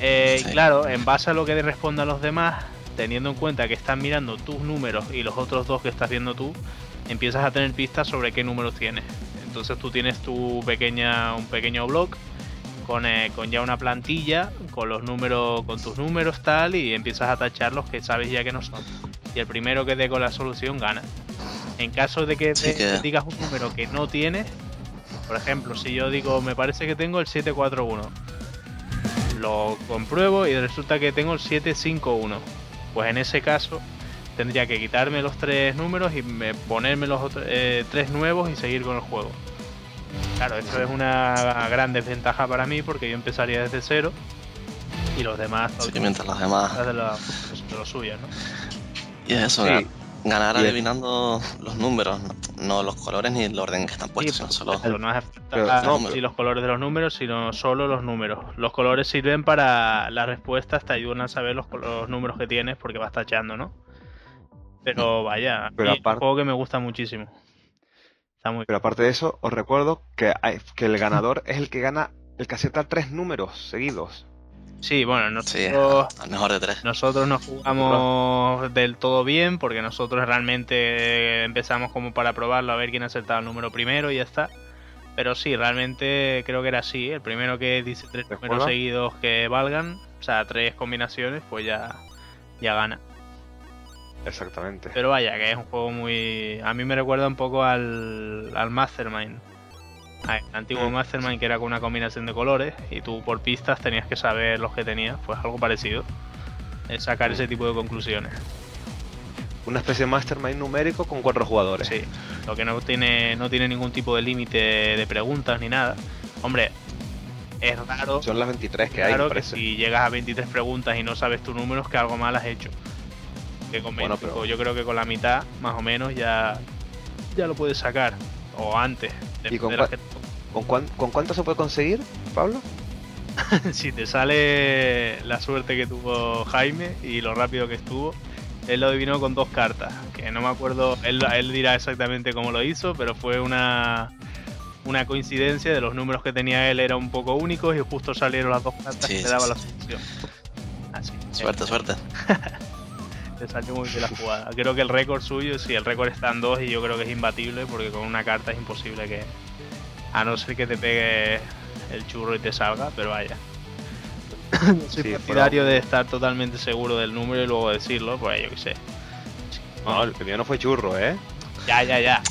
Eh, Sí. Claro, en base a lo que respondan los demás, teniendo en cuenta que están mirando tus números y los otros dos que estás viendo tú, empiezas a tener pistas sobre qué números tienes. Entonces tú tienes tu pequeña, un pequeño blog con, eh, con ya una plantilla, con los números, con tus números tal, y empiezas a tachar los que sabes ya que no son. Y el primero que dé con la solución gana. En caso de que, Sí, te- que- digas un número que no tienes, por ejemplo, si yo digo, me parece que tengo el 741, lo compruebo y resulta que tengo el 751. Pues en ese caso tendría que quitarme los tres números y me- ponerme los otros, eh, tres nuevos y seguir con el juego. Claro, esto es una gran desventaja para mí porque yo empezaría desde cero y los demás mientras los demás. de lo, de lo suyo, ¿no? Y es eso, Sí. Ga- ganar Y es- adivinando los números, no, los colores ni el orden que están puestos, Sí, sino solo. no si los colores de los números, sino solo los números. Los colores sirven para las respuestas, te ayudan a saber los, números que tienes porque vas tachando, ¿no? Pero vaya, a Pero mí es un aparte- juego que me gusta muchísimo. Está muy Pero aparte de eso, os recuerdo que, hay- que el ganador es el que gana, el que acierta tres números seguidos. Sí, bueno, nosotros, al mejor de tres. nosotros nos jugamos del todo bien porque nosotros realmente empezamos como para probarlo a ver quién acertaba el número primero y ya está. Pero sí, realmente creo que era así. El primero que dice tres ¿De números seguidos que valgan, o sea, tres combinaciones, pues ya, ya gana. Exactamente. Pero vaya, que es un juego muy... A mí me recuerda un poco al, al Mastermind. Al antiguo Mm. Mastermind que era con una combinación de colores y tú por pistas tenías que saber los que tenías. Pues algo parecido. Es sacar ese tipo de conclusiones. Una especie de mastermind numérico con cuatro jugadores. Sí. Lo que no tiene, no tiene ningún tipo de límite de preguntas ni nada. Hombre, es raro, Son las 23 que hay, claro que parece. si llegas a 23 preguntas y no sabes tu número es que algo mal has hecho. Que con Bueno, 25, pero- yo creo que con la mitad, más o menos, ya, ya lo puedes sacar. O antes. ¿Y con de ¿Con, cuán- ¿Con cuánto se puede conseguir, Pablo? si te sale la suerte que tuvo Jaime y lo rápido que estuvo, él lo adivinó con dos cartas. Que no me acuerdo, él, él dirá exactamente cómo lo hizo, pero fue una, una coincidencia de los números que tenía él eran un poco únicos y justo salieron las dos cartas Sí, que sí, le daba sí. la solución. Así. Suerte, suerte. Le salió muy bien la jugada. Creo que el récord suyo, sí, el récord está en dos y yo creo que es imbatible porque con una carta es imposible que. A no ser que te pegue el churro y te salga, pero vaya. No soy Sí, partidario de estar totalmente seguro del número y luego decirlo, pues yo qué sé. No, el mío no fue churro, ¿eh? Ya, ya, ya.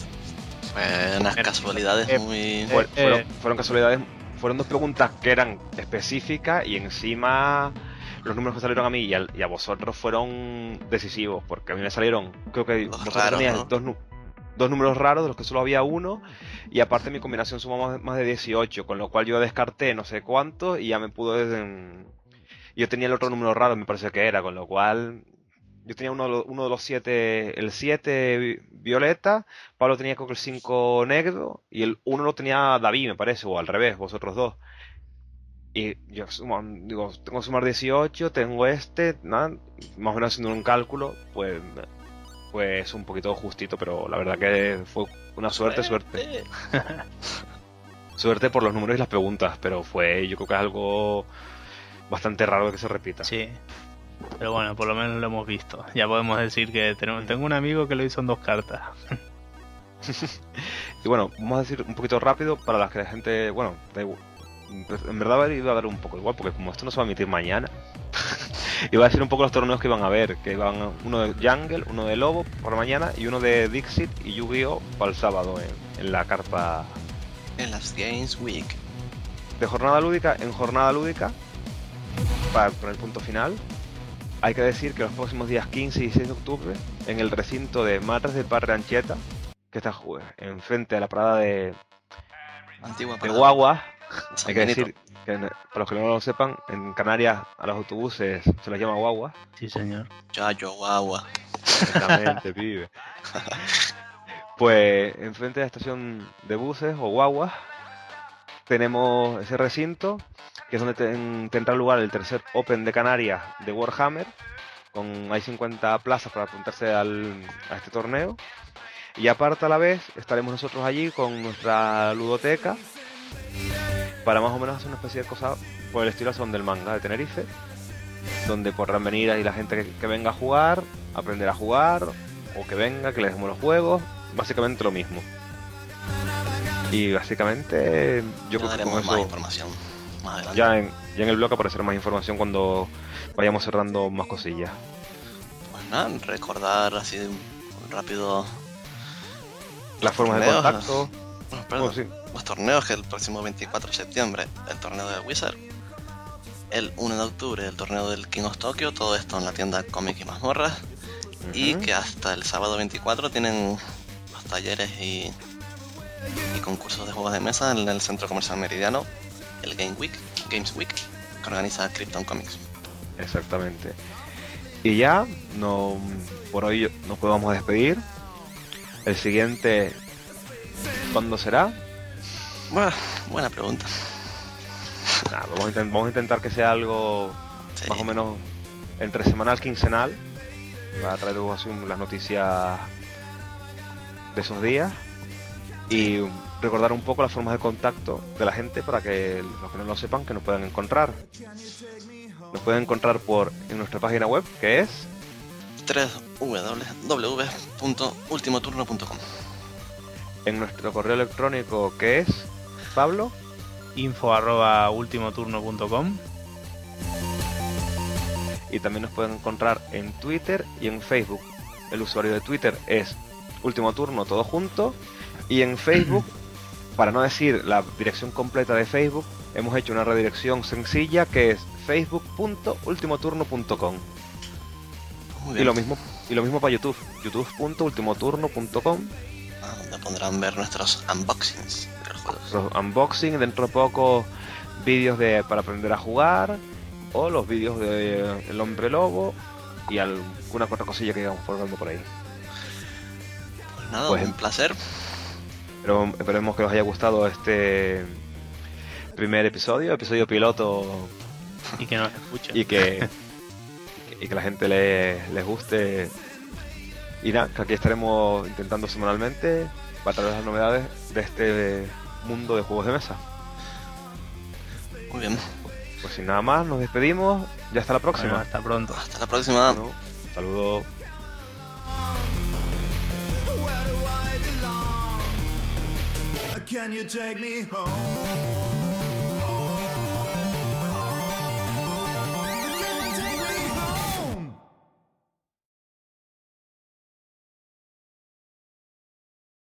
Fue unas Eh, casualidades eh, muy. Eh, fueron, eh. fueron casualidades. Fueron dos preguntas que eran específicas y encima los números que salieron a mí y, al- y a vosotros fueron decisivos. Porque a mí me salieron, creo que vosotros raros, ¿no? dos, dos números raros de los que solo había uno. Y aparte mi combinación sumó más, más de 18, con lo cual yo descarté no sé cuánto y ya me pudo... Yo tenía el otro número raro, me parece que era, con lo cual... Yo tenía uno de los, uno de los siete, el 7 vi- violeta, Pablo tenía creo que el 5 negro y el 1 lo tenía David, me parece, o al revés, vosotros dos. Y yo sumo, digo, tengo que sumar 18, tengo este, nada, más o menos haciendo un cálculo, pues, pues un poquito justito, pero la verdad que fue una suerte, suerte. Suerte por los números y las preguntas, pero fue, yo creo que es algo bastante raro que se repita. Sí. Pero bueno, por lo menos lo hemos visto. Ya podemos decir que tenemos, tengo un amigo que lo hizo en dos cartas. Y bueno, vamos a decir un poquito rápido para la que la gente, bueno, da igual. En verdad iba a dar un poco igual, porque como esto no se va a emitir mañana, iba a decir un poco los torneos que iban a ver, que iban uno de Jungle, uno de Lobo por la mañana y uno de Dixit y Yu-Gi-Oh para el sábado en, en la carpa En las Games Week. de jornada lúdica en jornada lúdica para poner punto final. Hay que decir que los próximos días 15 y 16 de octubre, en el recinto de Matres del Parque Anchieta, que está enfrente a la parada de, Antigua de parada. guaguas. San Hay que decir que, en- para los que no lo sepan, en Canarias a los autobuses se les llama guaguas. Sí, señor. Yayo, guagua. Exactamente, pibe. Pues enfrente de la estación de buses o guaguas tenemos ese recinto que es donde ten- tendrá lugar el tercer Open de Canarias de Warhammer. Con, hay 50 plazas para apuntarse al- a este torneo. Y aparte a la vez estaremos nosotros allí con nuestra ludoteca para más o menos hacer una especie de cosa por el estilo son del manga de Tenerife, donde podrán venir ahí la gente que, que venga a jugar, aprender a jugar, o que venga, que les demos los juegos, básicamente lo mismo. Y básicamente yo Ya creo que con más eso información más adelante. ya en, ya en el blog aparecerá más información cuando vayamos cerrando más cosillas. Pues nada, recordar así rápido Las formas de contacto, bueno, perdón, bueno, sí, los torneos que el próximo 24 de septiembre el torneo de Wizard el 1 de octubre el torneo del King of Tokyo todo esto en la tienda Comic y Mazmorras y Ujú. que hasta el sábado 24 tienen los talleres y, y concursos de juegos de mesa en el centro comercial meridiano el Game Week Games Week que organiza Krypton Comics Exactamente. Y ya, no, por hoy nos podemos despedir. El siguiente, ¿cuándo será? Bueno, buena pregunta vamos, a intent- vamos a intentar que sea algo Sí. más o menos entre semanal, quincenal. Para así un- las noticias de esos días. Y recordar un poco las formas de contacto de la gente para que los que no lo sepan que nos puedan encontrar. Nos pueden encontrar por en nuestra página web que es 3www.ultimoturno.com en nuestro correo electrónico que es Pablo Info arroba ultimoturno.com. y también nos pueden encontrar en Twitter y en Facebook. El usuario de Twitter es Último Turno todo junto. Y en Facebook, para no decir la dirección completa de Facebook, hemos hecho una redirección sencilla que es facebook.ultimoturno.com y lo mismo y lo mismo para YouTube, youtube.ultimoturno.com, Ah, donde podrán ver nuestros unboxings los unboxing, dentro de poco vídeos de para aprender a jugar o los vídeos de El Hombre Lobo y alguna otra cosilla que digamos por por ahí. Pues nada, Pues- un placer. Pero esperemos que os haya gustado este primer episodio, episodio piloto, Y que nos escuchen. y que, y que la gente le, les guste. Y nada, que aquí estaremos intentando semanalmente para traer las novedades de este mundo de juegos de mesa. Muy bien. Pues sin nada más, nos despedimos. Ya hasta la Bueno, próxima. hasta pronto. Hasta la próxima. Bueno, saludos. Can you take me home?